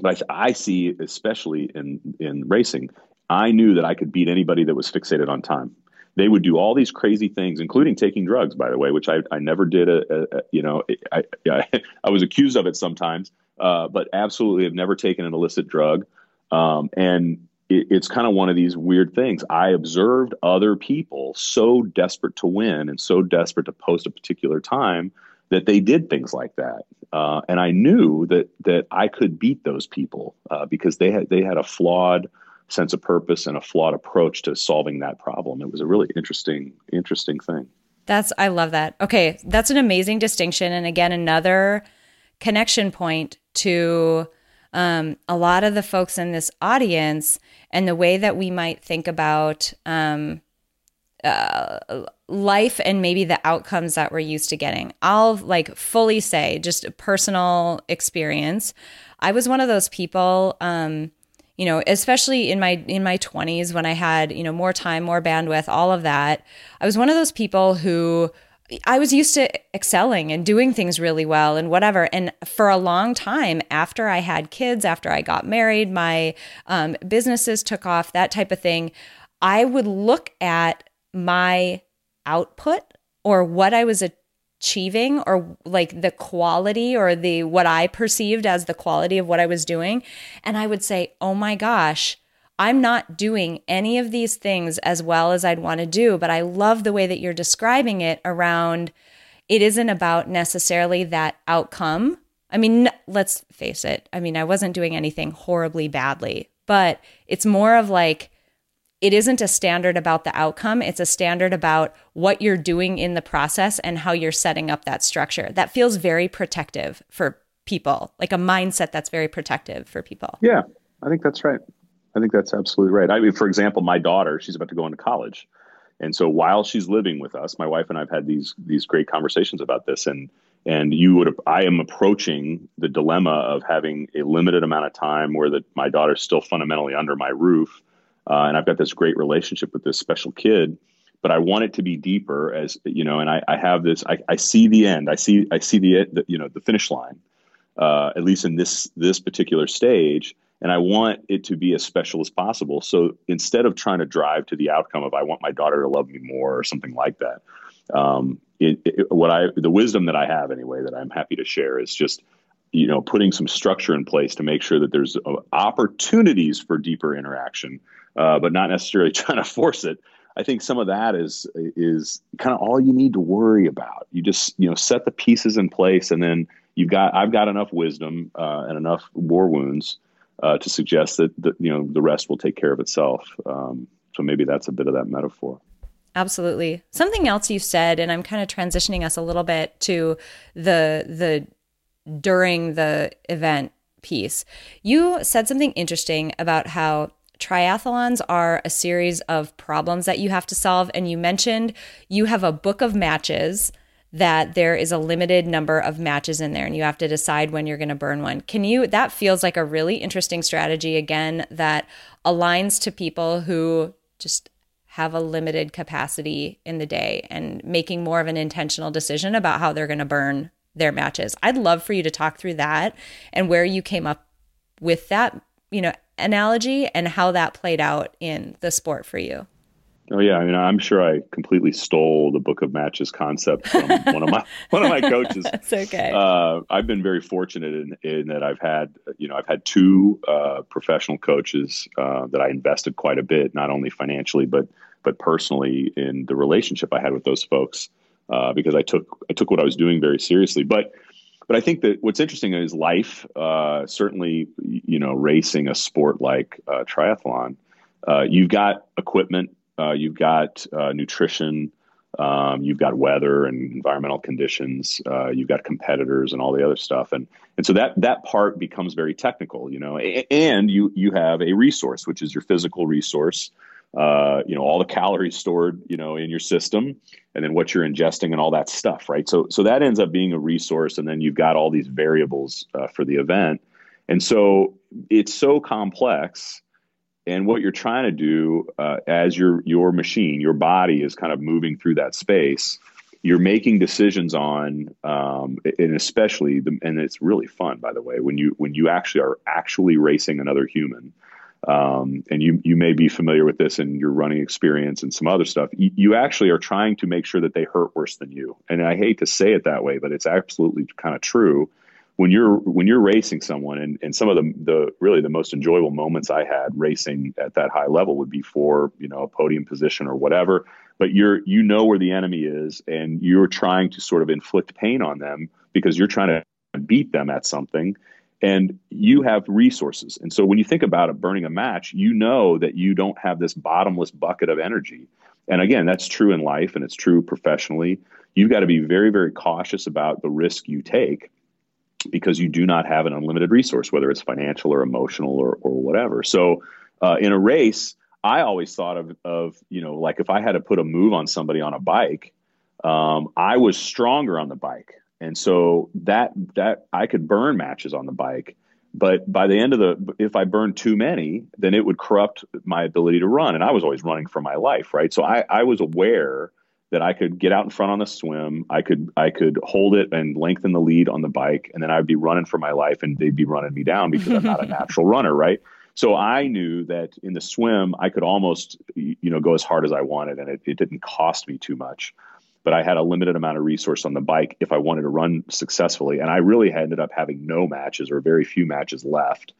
but I see, especially in in racing, I knew that I could beat anybody that was fixated on time they would do all these crazy things, including taking drugs, by the way, which I, I never did. A, a, a you know, I, I, I, was accused of it sometimes, uh, but absolutely have never taken an illicit drug. Um, and it, it's kind of one of these weird things. I observed other people so desperate to win and so desperate to post a particular time that they did things like that. Uh, and I knew that that I could beat those people uh, because they had they had a flawed sense of purpose and a flawed approach to solving that problem. It was a really interesting, interesting thing. That's I love that. Okay, that's an amazing distinction, and again, another connection point to um, a lot of the folks in this audience and the way that we might think about um, uh, life and maybe the outcomes that we're used to getting. I'll like fully say, just a personal experience. I was one of those people. Um, you know, especially in my in my 20s when I had, you know, more time, more bandwidth, all of that. I was one of those people who I was used to excelling and doing things really well and whatever. And for a long time, after I had kids, after I got married, my um, businesses took off, that type of thing, I would look at my output or what I was achieving or like the quality or the what I perceived as the quality of what I was doing and I would say, "Oh my gosh, I'm not doing any of these things as well as I'd want to do, but I love the way that you're describing it around it isn't about necessarily that outcome. I mean, let's face it. I mean, I wasn't doing anything horribly badly, but it's more of like it isn't a standard about the outcome. It's a standard about what you're doing in the process and how you're setting up that structure. That feels very protective for people, like a mindset that's very protective for people. Yeah, I think that's right. I think that's absolutely right. I mean, for example, my daughter, she's about to go into college. And so while she's living with us, my wife and I've had these these great conversations about this and and you would I am approaching the dilemma of having a limited amount of time where that my daughter's still fundamentally under my roof uh, and I've got this great relationship with this special kid. But I want it to be deeper, as you know, and I, I have this. I, I, see the end. I see. I see the, the you know the finish line, uh, at least in this this particular stage. And I want it to be as special as possible. So instead of trying to drive to the outcome of I want my daughter to love me more or something like that, um, it, it, what I the wisdom that I have anyway that I'm happy to share is just you know putting some structure in place to make sure that there's uh, opportunities for deeper interaction uh, but not necessarily trying to force it. I think some of that is is kind of all you need to worry about. You just you know set the pieces in place, and then you've got I've got enough wisdom uh, and enough war wounds uh, to suggest that, that you know the rest will take care of itself. Um, so maybe that's a bit of that metaphor. Absolutely. Something else you said, and I'm kind of transitioning us a little bit to the the during the event piece. You said something interesting about how triathlons are a series of problems that you have to solve. And you mentioned you have a book of matches that there is a limited number of matches in there and you have to decide when you're going to burn one. Can you, that feels like a really interesting strategy again that aligns to people who just have a limited capacity in the day and making more of an intentional decision about how they're going to burn their matches. I'd love for you to talk through that and where you came up with that, you know, analogy and how that played out in the sport for you. Oh yeah, I mean, I'm sure I completely stole the Book of Matches concept from one of my one of my coaches. That's okay. Uh, I've been very fortunate in, in, that I've had, you know, I've had two uh, professional coaches uh, that I invested quite a bit, not only financially but but personally in the relationship I had with those folks uh, because I took I took what I was doing very seriously. But but I think that what's interesting is life. Uh, certainly, you know, racing a sport like uh, triathlon, you've got equipment uh, you've got uh, nutrition, um, you've got weather and environmental conditions, uh, you've got competitors and all the other stuff, and and so that that part becomes very technical, you know. and you you have a resource, which is your physical resource, uh, you know, all the calories stored, you know, in your system, and then what you're ingesting and all that stuff, right? So so that ends up being a resource, and then you've got all these variables uh, for the event, and so it's so complex and what you're trying to do uh, as your your machine, your body is kind of moving through that space. You're making decisions on, um, and especially, the, and it's really fun, by the way, when you when you actually are actually racing another human. Um, and you you may be familiar with this in your running experience and some other stuff. You, you, actually are trying to make sure that they hurt worse than you. And I hate to say it that way, but it's absolutely kind of true when you're when you're racing someone and, and some of the the really the most enjoyable moments I had racing at that high level would be for you know a podium position or whatever. But you're you know where the enemy is and you're trying to sort of inflict pain on them because you're trying to beat them at something and you have resources. And so when you think about it burning a match you know that you don't have this bottomless bucket of energy. And again that's true in life and it's true professionally. You've got to be very very cautious about the risk you take because you do not have an unlimited resource, whether it's financial or emotional or, or whatever. So uh, in a race, I always thought of, of, you know, like if I had to put a move on somebody on a bike, um, I was stronger on the bike. And so that, that I could burn matches on the bike. But by the end of the, if I burned too many, then it would corrupt my ability to run. And I was always running for my life, right? So I, I was aware that I could get out in front on the swim. I could I could hold it and lengthen the lead on the bike, and then I'd be running for my life, and they'd be running me down because I'm not a natural runner, right? So I knew that in the swim I could almost you know go as hard as I wanted, and it, it didn't cost me too much. But I had a limited amount of resource on the bike if I wanted to run successfully, and I really ended up having no matches or very few matches left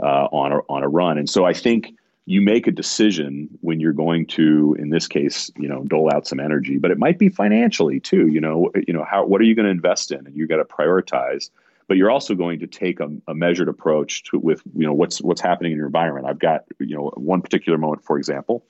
uh, on a, on a run. And so I think you make a decision when you're going to in this case you know dole out some energy but it might be financially too you know you know how what are you going to invest in and you got to prioritize but you're also going to take a, a, measured approach to with you know what's what's happening in your environment i've got you know one particular moment for example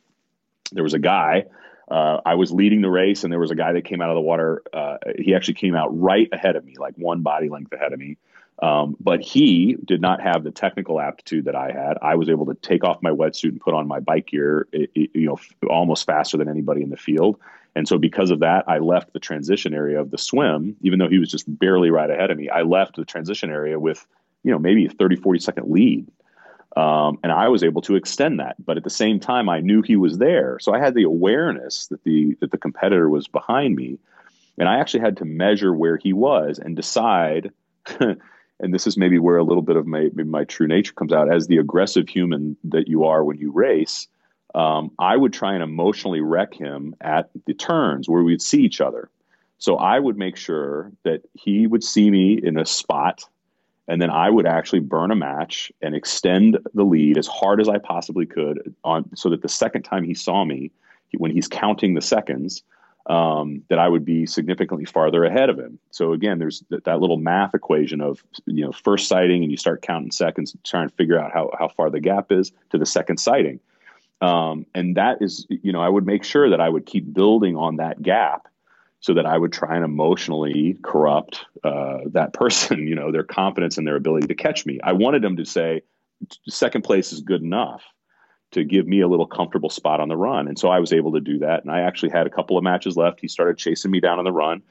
there was a guy uh, I was leading the race, and there was a guy that came out of the water. Uh, he actually came out right ahead of me, like one body length ahead of me. Um, but he did not have the technical aptitude that I had. I was able to take off my wetsuit and put on my bike gear, it, it, you know, f- almost faster than anybody in the field. And so, because of that, I left the transition area of the swim, even though he was just barely right ahead of me. I left the transition area with, you know, maybe a 30, 40 second lead. Um, and I was able to extend that. But at the same time, I knew he was there. So I had the awareness that the, that the competitor was behind me. And I actually had to measure where he was and decide and this is maybe where a little bit of my my true nature comes out as the aggressive human that you are when you race. Um, I would try and emotionally wreck him at the turns where we'd see each other. So I would make sure that he would see me in a spot, and then I would actually burn a match and extend the lead as hard as I possibly could on so that the second time he saw me, he, when he's counting the seconds, um, that I would be significantly farther ahead of him. So again, there's th- that little math equation of you know first sighting, and you start counting seconds, trying to figure out how how far the gap is to the second sighting. Um, and that is, you know, I would make sure that I would keep building on that gap so that I would try and emotionally corrupt uh, that person, you know, their confidence and their ability to catch me. I wanted them to say, second place is good enough to give me a little comfortable spot on the run. And so I was able to do that. And I actually had a couple of matches left. He started chasing me down on the run.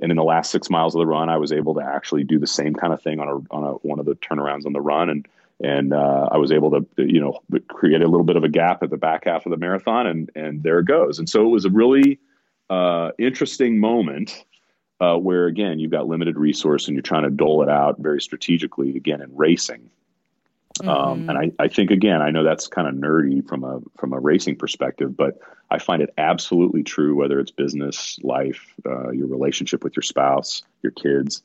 And in the last six miles of the run, I was able to actually do the same kind of thing on a, on a, one of the turnarounds on the run. And, and uh, I was able to, you know, create a little bit of a gap at the back half of the marathon. And, and there it goes. And so it was a really uh, interesting moment uh, where, again, you've got limited resource and you're trying to dole it out very strategically, again, in racing. Um, and I, I think again, I know that's kind of nerdy from a from a racing perspective, but I find it absolutely true whether it's business, life, uh, your relationship with your spouse, your kids.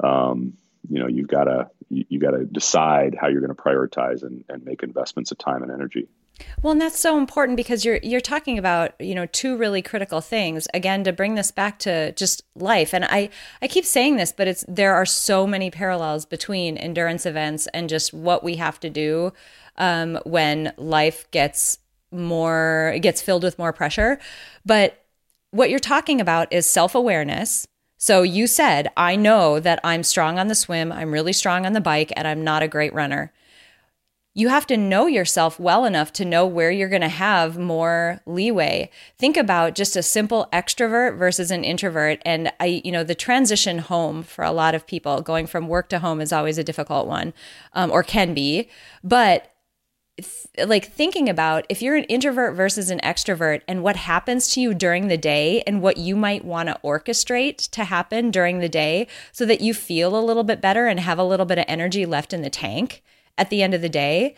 Um, you know, you've got to you, you got to decide how you're going to prioritize and, and make investments of time and energy. Well, and that's so important because you're you're talking about, you know, two really critical things. Again, to bring this back to just life. And I I keep saying this, but it's there are so many parallels between endurance events and just what we have to do um, when life gets more gets filled with more pressure. But what you're talking about is self-awareness. So you said, I know that I'm strong on the swim, I'm really strong on the bike, and I'm not a great runner you have to know yourself well enough to know where you're going to have more leeway. Think about just a simple extrovert versus an introvert. And I, you know, the transition home for a lot of people going from work to home is always a difficult one, um, or can be. But th- like thinking about if you're an introvert versus an extrovert and what happens to you during the day and what you might want to orchestrate to happen during the day so that you feel a little bit better and have a little bit of energy left in the tank at the end of the day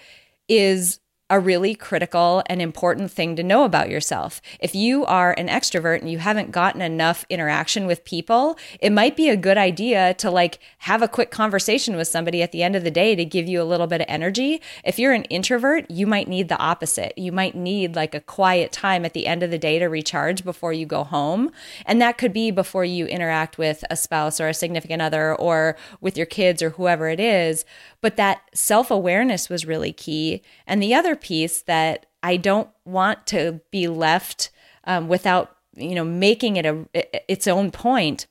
is a really critical and important thing to know about yourself. If you are an extrovert and you haven't gotten enough interaction with people, it might be a good idea to like have a quick conversation with somebody at the end of the day to give you a little bit of energy. If you're an introvert, you might need the opposite. You might need like a quiet time at the end of the day to recharge before you go home. And that could be before you interact with a spouse or a significant other or with your kids or whoever it is. But that self awareness was really key. And the other piece that I don't want to be left um, without, you know, making it a its own point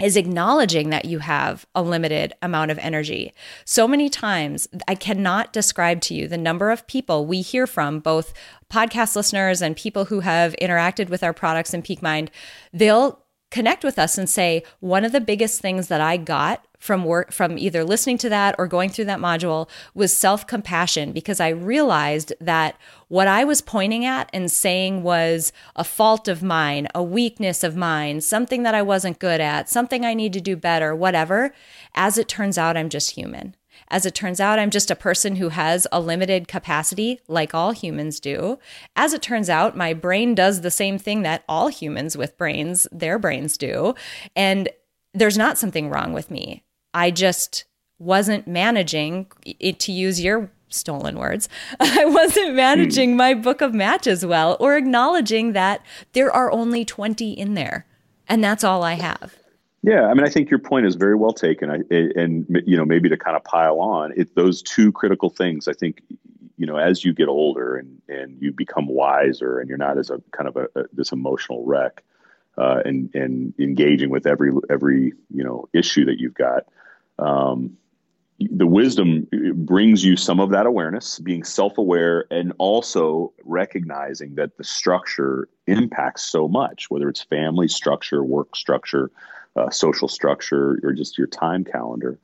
is acknowledging that you have a limited amount of energy. So many times, I cannot describe to you the number of people we hear from, both podcast listeners and people who have interacted with our products in Peak Mind. They'll connect with us and say, one of the biggest things that I got from work from either listening to that or going through that module was self-compassion because I realized that what I was pointing at and saying was a fault of mine, a weakness of mine, something that I wasn't good at, something I need to do better, whatever. As it turns out, I'm just human. As it turns out, I'm just a person who has a limited capacity, like all humans do. As it turns out, my brain does the same thing that all humans with brains, their brains do. And there's not something wrong with me. I just wasn't managing, it, to use your stolen words, I wasn't managing mm. my book of matches well or acknowledging that there are only 20 in there. And that's all I have. Yeah, I mean, I think your point is very well taken. I, and you know, maybe to kind of pile on, it those two critical things. I think, you know, as you get older and and you become wiser, and you're not as a kind of a, a this emotional wreck, uh, and and engaging with every every you know issue that you've got. Um, the wisdom brings you some of that awareness, being self aware, and also recognizing that the structure impacts so much, whether it's family structure, work structure, uh, social structure or just your time calendar.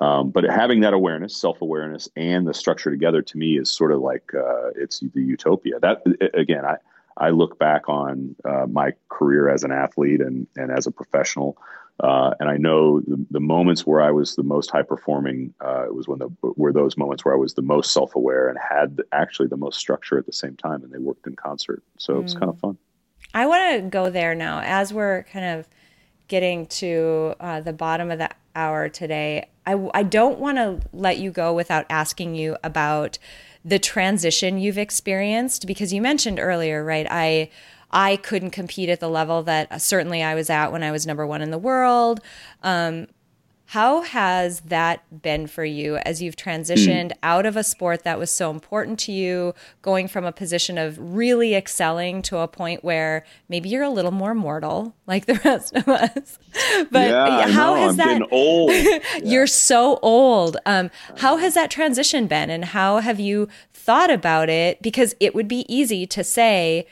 Um, but having that awareness, self awareness, and the structure together to me is sort of like uh, it's the utopia. That again, I I look back on uh, my career as an athlete and and as a professional, uh, and I know the, the, moments where I was the most high performing uh, was when the were those moments where I was the most self aware and had actually the most structure at the same time, and they worked in concert. So mm. was kind of fun. I want to go there now as we're kind of getting to uh, the bottom of the hour today. I, I don't want to let you go without asking you about the transition you've experienced because you mentioned earlier, right? I I couldn't compete at the level that certainly I was at when I was number one in the world. Um, how has that been for you as you've transitioned mm. out of a sport that was so important to you, going from a position of really excelling to a point where maybe you're a little more mortal like the rest of us? But yeah, how has I'm that old? you're so old. Um, how has that transition been and how have you thought about it? Because it would be easy to say,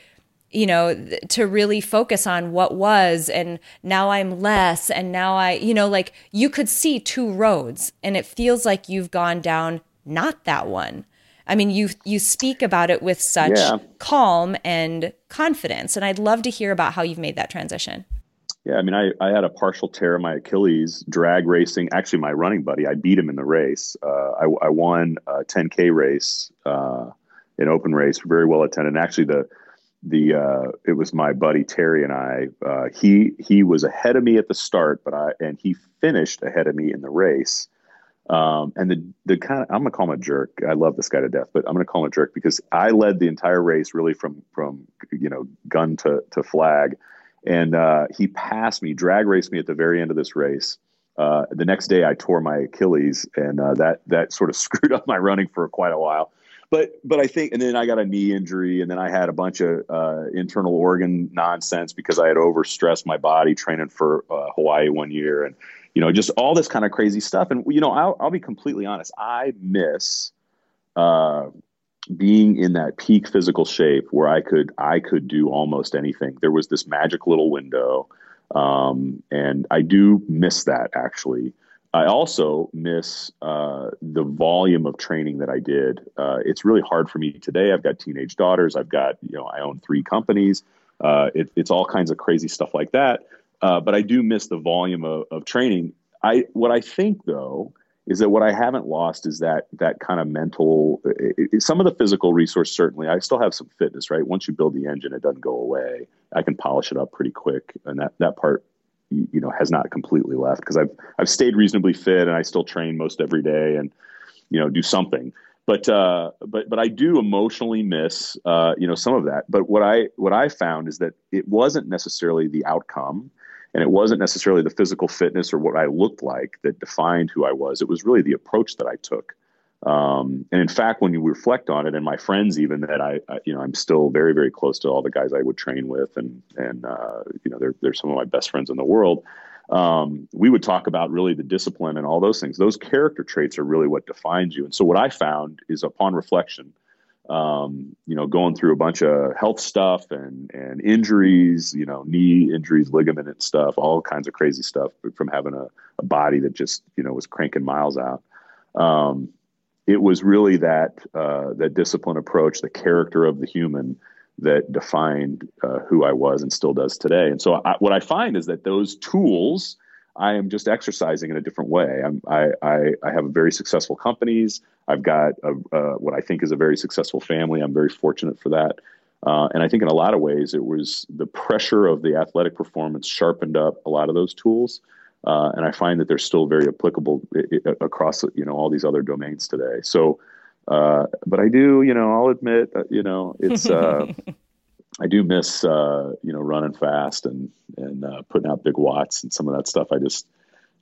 you know, to really focus on what was and now I'm less and now I, you know, like you could see two roads and it feels like you've gone down not that one. I mean, you you speak about it with such yeah. calm and confidence and I'd love to hear about how you've made that transition. Yeah, I mean, I, I had a partial tear of my Achilles drag racing. Actually, my running buddy, I beat him in the race. Uh, I, I won a 10K race, uh, an open race, very well attended. And actually, the the uh, it was my buddy Terry and I. Uh, he he was ahead of me at the start, but I and he finished ahead of me in the race. Um, and the the kind of I'm gonna call him a jerk. I love this guy to death, but I'm gonna call him a jerk because I led the entire race really from from you know gun to to flag, and uh, he passed me, drag raced me at the very end of this race. Uh, the next day, I tore my Achilles, and uh, that that sort of screwed up my running for quite a while. But but I think, and then I got a knee injury, and then I had a bunch of uh, internal organ nonsense because I had overstressed my body training for uh, Hawaii one year, and you know, just all this kind of crazy stuff. And you know, I'll, I'll be completely honest. I miss uh, being in that peak physical shape where I could I could do almost anything. There was this magic little window, um, and I do miss that actually. I also miss uh, the volume of training that I did. Uh, it's really hard for me today. I've got teenage daughters. I've got you know I own three companies. Uh, it, it's all kinds of crazy stuff like that. Uh, but I do miss the volume of, of training. I what I think though is that what I haven't lost is that that kind of mental. It, it, some of the physical resource certainly. I still have some fitness. Right, once you build the engine, it doesn't go away. I can polish it up pretty quick, and that that part you know has not completely left because I've I've stayed reasonably fit and I still train most every day and you know do something but uh, but but I do emotionally miss uh, you know some of that. But what I what I found is that it wasn't necessarily the outcome, and it wasn't necessarily the physical fitness or what I looked like that defined who I was. It was really the approach that I took. Um, and in fact, when you reflect on it, and my friends even that I, I, you know, I'm still very, very close to all the guys I would train with, and and uh, you know, they're they're some of my best friends in the world. Um, we would talk about really the discipline and all those things. Those character traits are really what defines you. And so, what I found is upon reflection, um, you know, going through a bunch of health stuff and and injuries, you know, knee injuries, ligament and stuff, all kinds of crazy stuff from having a, a body that just you know was cranking miles out. Um, it was really that uh, that discipline approach, the character of the human that defined uh, who I was and still does today. And so, I, what I find is that those tools I am just exercising in a different way. I'm, I, I, I have very successful companies. I've got a, what I think is a very successful family. I'm very fortunate for that. Uh, and I think in a lot of ways, it was the pressure of the athletic performance sharpened up a lot of those tools. Uh, and I find that they're still very applicable across you know all these other domains today. So, uh, but I do, you know, I'll admit, you know, it's uh, I do miss uh, you know running fast and and uh, putting out big watts and some of that stuff. I just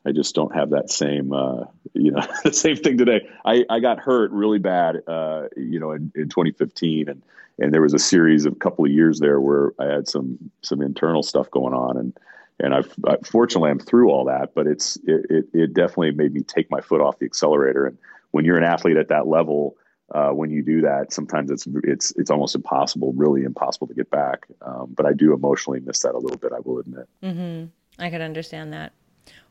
I just don't have that same uh, you know the same thing today. I, I got hurt really bad uh, you know in, in 2015 and and there was a series of a couple of years there where I had some some internal stuff going on and and I've I, fortunately I'm through all that. But it's it, it it definitely made me take my foot off the accelerator. And when you're an athlete at that level uh, when you do that, sometimes it's it's it's almost impossible, really impossible to get back. Um, but I do emotionally miss that a little bit. I will admit. Mm-hmm. I could understand that.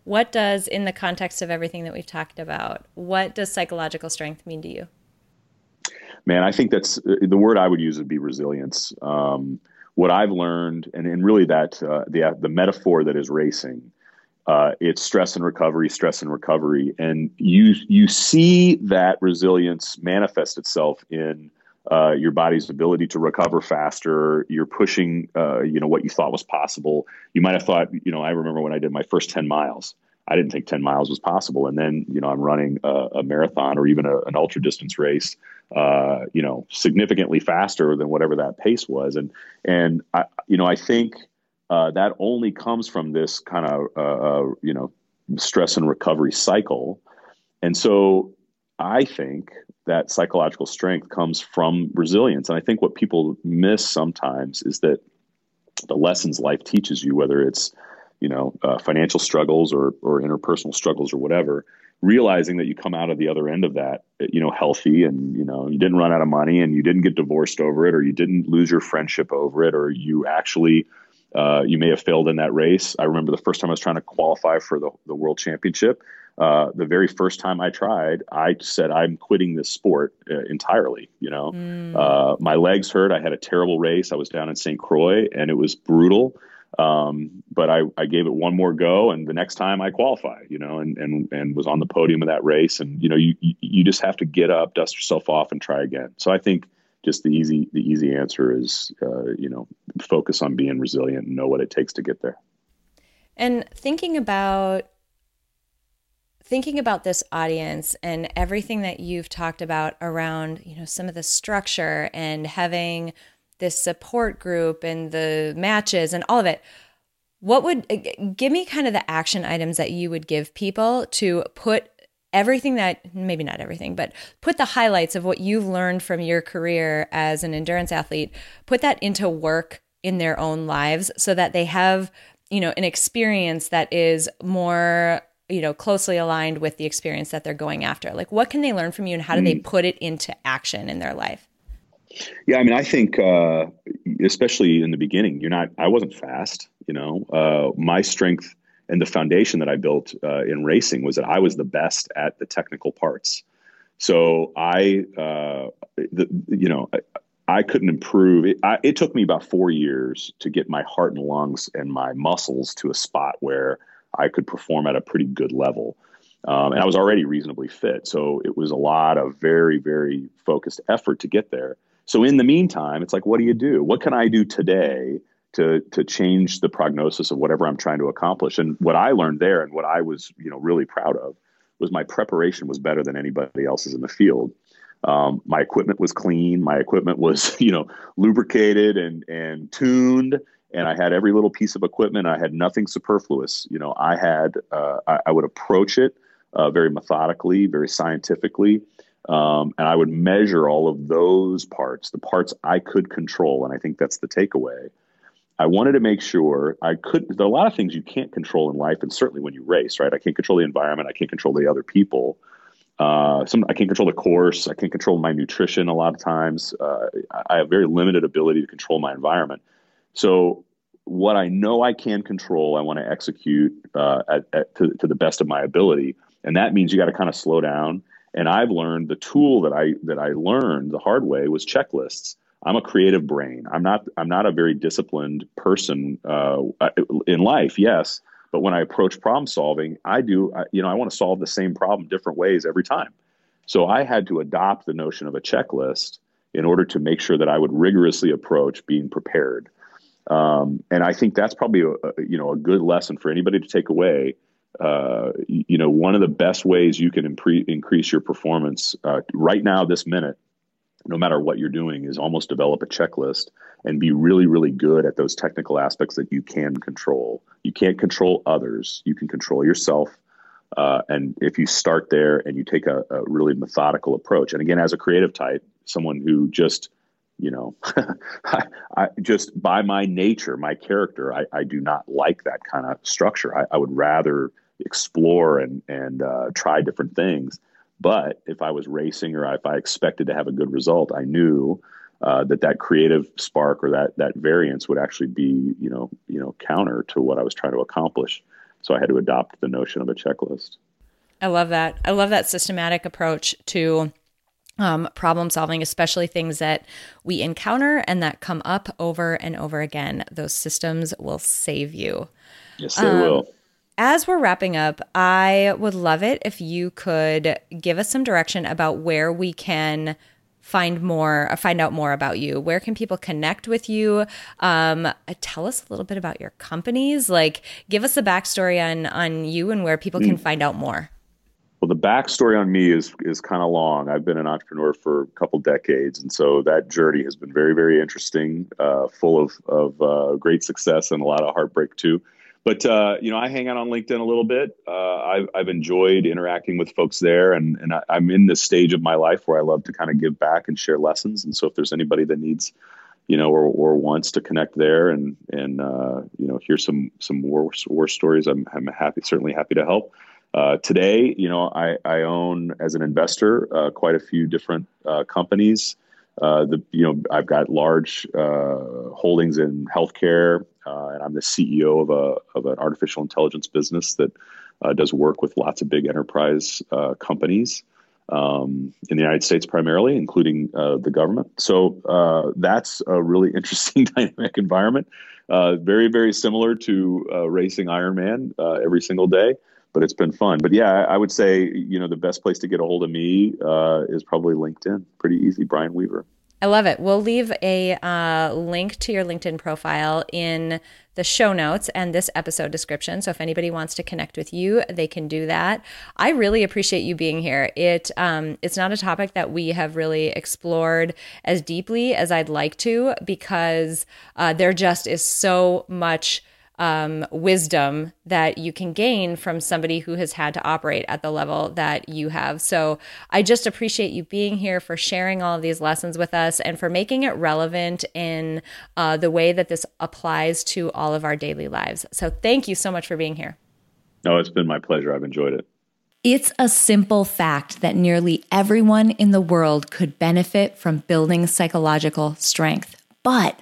What does, in the context of everything that we've talked about, what does psychological strength mean to you? Man, I think that's uh, the word I would use would be resilience. Um, what I've learned, and, and really that uh, the the metaphor that is racing uh, it's stress and recovery, stress and recovery, and you you see that resilience manifest itself in uh, your body's ability to recover faster. You're pushing, uh, you know, what you thought was possible. You might have thought, you know, I remember when I did my first ten miles. I didn't think 10 miles was possible. And then, you know, I'm running a, a marathon or even a, an ultra distance race, uh, you know, significantly faster than whatever that pace was. And, and I, you know, I think uh, that only comes from this kind of uh, uh, you know stress and recovery cycle and so i think that psychological strength comes from resilience and i think what people miss sometimes is that the lessons life teaches you whether it's you know uh, financial struggles or or interpersonal struggles or whatever realizing that you come out of the other end of that you know healthy and you know you didn't run out of money and you didn't get divorced over it or you didn't lose your friendship over it or you actually uh, you may have failed in that race. I remember the first time I was trying to qualify for the, the world championship. Uh, the very first time I tried, I said, I'm quitting this sport uh, entirely. You know, mm. my legs hurt. I had a terrible race. I was down in St. Croix and it was brutal. Um, but I, I gave it one more go, and the next time I qualified, you know, and and and was on the podium of that race. And you know, you you just have to get up, dust yourself off, and try again. So I think just the easy the easy answer is, uh, you know, focus on being resilient and know what it takes to get there. And thinking about thinking about this audience and everything that you've talked about around, you know, some of the structure and having this support group and the matches and all of it what would give me kind of the action items that you would give people to put everything that maybe not everything but put the highlights of what you've learned from your career as an endurance athlete put that into work in their own lives so that they have you know an experience that is more you know closely aligned with the experience that they're going after like what can they learn from you and how do mm. they put it into action in their life yeah, I mean, I think uh, especially in the beginning, you're not. I wasn't fast. You know, uh, my strength and the foundation that I built uh, in racing was that I was the best at the technical parts. So I, uh, the, you know, I, I couldn't improve. It, I, it took me about four years to get my heart and lungs and my muscles to a spot where I could perform at a pretty good level. Um, and I was already reasonably fit. So it was a lot of very, very focused effort to get there. So in the meantime, it's like, what do you do? What can I do today to to change the prognosis of whatever I'm trying to accomplish? And what I learned there, and what I was, you know, really proud of, was my preparation was better than anybody else's in the field. Um, my equipment was clean. My equipment was, you know, lubricated and and tuned, and I had every little piece of equipment. I had nothing superfluous. You know, I had uh, I, I, would approach it uh, very methodically, very scientifically. Um, and I would measure all of those parts, the parts I could control. And I think that's the takeaway. I wanted to make sure I could. There are a lot of things you can't control in life, and certainly when you race, right? I can't control the environment. I can't control the other people. Uh, some I can't control the course. I can't control my nutrition a lot of times. Uh, I have very limited ability to control my environment. So what I know I can control, I want to execute uh, at, at, to, to the best of my ability, and that means you got to kind of slow down and I've learned the tool that I that I learned the hard way was checklists. I'm a creative brain. I'm not I'm not a very disciplined person uh, in life. Yes, but when I approach problem solving, I do I, you know I want to solve the same problem different ways every time. So I had to adopt the notion of a checklist in order to make sure that I would rigorously approach being prepared. Um, and I think that's probably a, you know a good lesson for anybody to take away uh, you know, one of the best ways you can impre- increase your performance uh, right now, this minute, no matter what you're doing, is almost develop a checklist and be really, really good at those technical aspects that you can control. You can't control others, you can control yourself. Uh, and if you start there and you take a, a, really methodical approach, and again, as a creative type, someone who just you know, I, I, just by my nature, my character, I, I do not like that kind of structure. I, I would rather explore and and uh, try different things. But if I was racing or if I expected to have a good result, I knew uh, that that creative spark or that that variance would actually be you know you know counter to what I was trying to accomplish. So I had to adopt the notion of a checklist. I love that. I love that systematic approach to um, problem solving, especially things that we encounter and that come up over and over again. Those systems will save you. Yes, they um, will. As we're wrapping up, I would love it if you could give us some direction about where we can find more, uh, find out more about you. Where can people connect with you? Um, uh, tell us a little bit about your companies. Like, give us a backstory on on you and where people can mm. find out more. Well, the backstory on me is is kind of long. I've been an entrepreneur for a couple decades, and so that journey has been very, very interesting, uh, full of of uh, great success and a lot of heartbreak too but uh, you know, I hang out on LinkedIn a little bit. Uh, I've, I've enjoyed interacting with folks there, and and I, am in this stage of my life where I love to kind of give back and share lessons. And so, if there's anybody that needs, you know, or, or wants to connect there and and uh, you know, hear some some war war stories, I'm I'm happy, certainly happy to help. Uh, today, you know, I, I own as an investor uh, quite a few different uh, companies. Uh, the you know I've got large uh, holdings in healthcare, uh, and I'm the CEO of a of an artificial intelligence business that uh, does work with lots of big enterprise uh, companies. um, in the United States primarily, including uh, the government. So that's a really interesting dynamic environment. Very, very similar to racing Ironman every single day, but it's been fun. But yeah, I would say you know the best place to get a hold of me uh, is probably LinkedIn. Pretty easy, Brian Weaver. I love it. We'll leave a uh, link to your LinkedIn profile in the show notes and this episode description. So if anybody wants to connect with you, they can do that. I really appreciate you being here. It um, it's not a topic that we have really explored as deeply as I'd like to because uh, there just is so much um, wisdom that you can gain from somebody who has had to operate at the level that you have. So I just appreciate you being here for sharing all of these lessons with us and for making it relevant in uh, the way that this applies to all of our daily lives. So thank you so much for being here. No, it's been my pleasure. I've enjoyed it. It's a simple fact that nearly everyone in the world could benefit from building psychological strength. But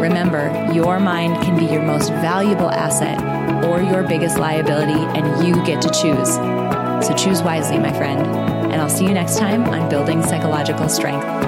Remember, your mind can be your most valuable asset or your biggest liability, and you get to choose. So choose wisely, my friend. And I'll see you next time on Building Psychological Strength.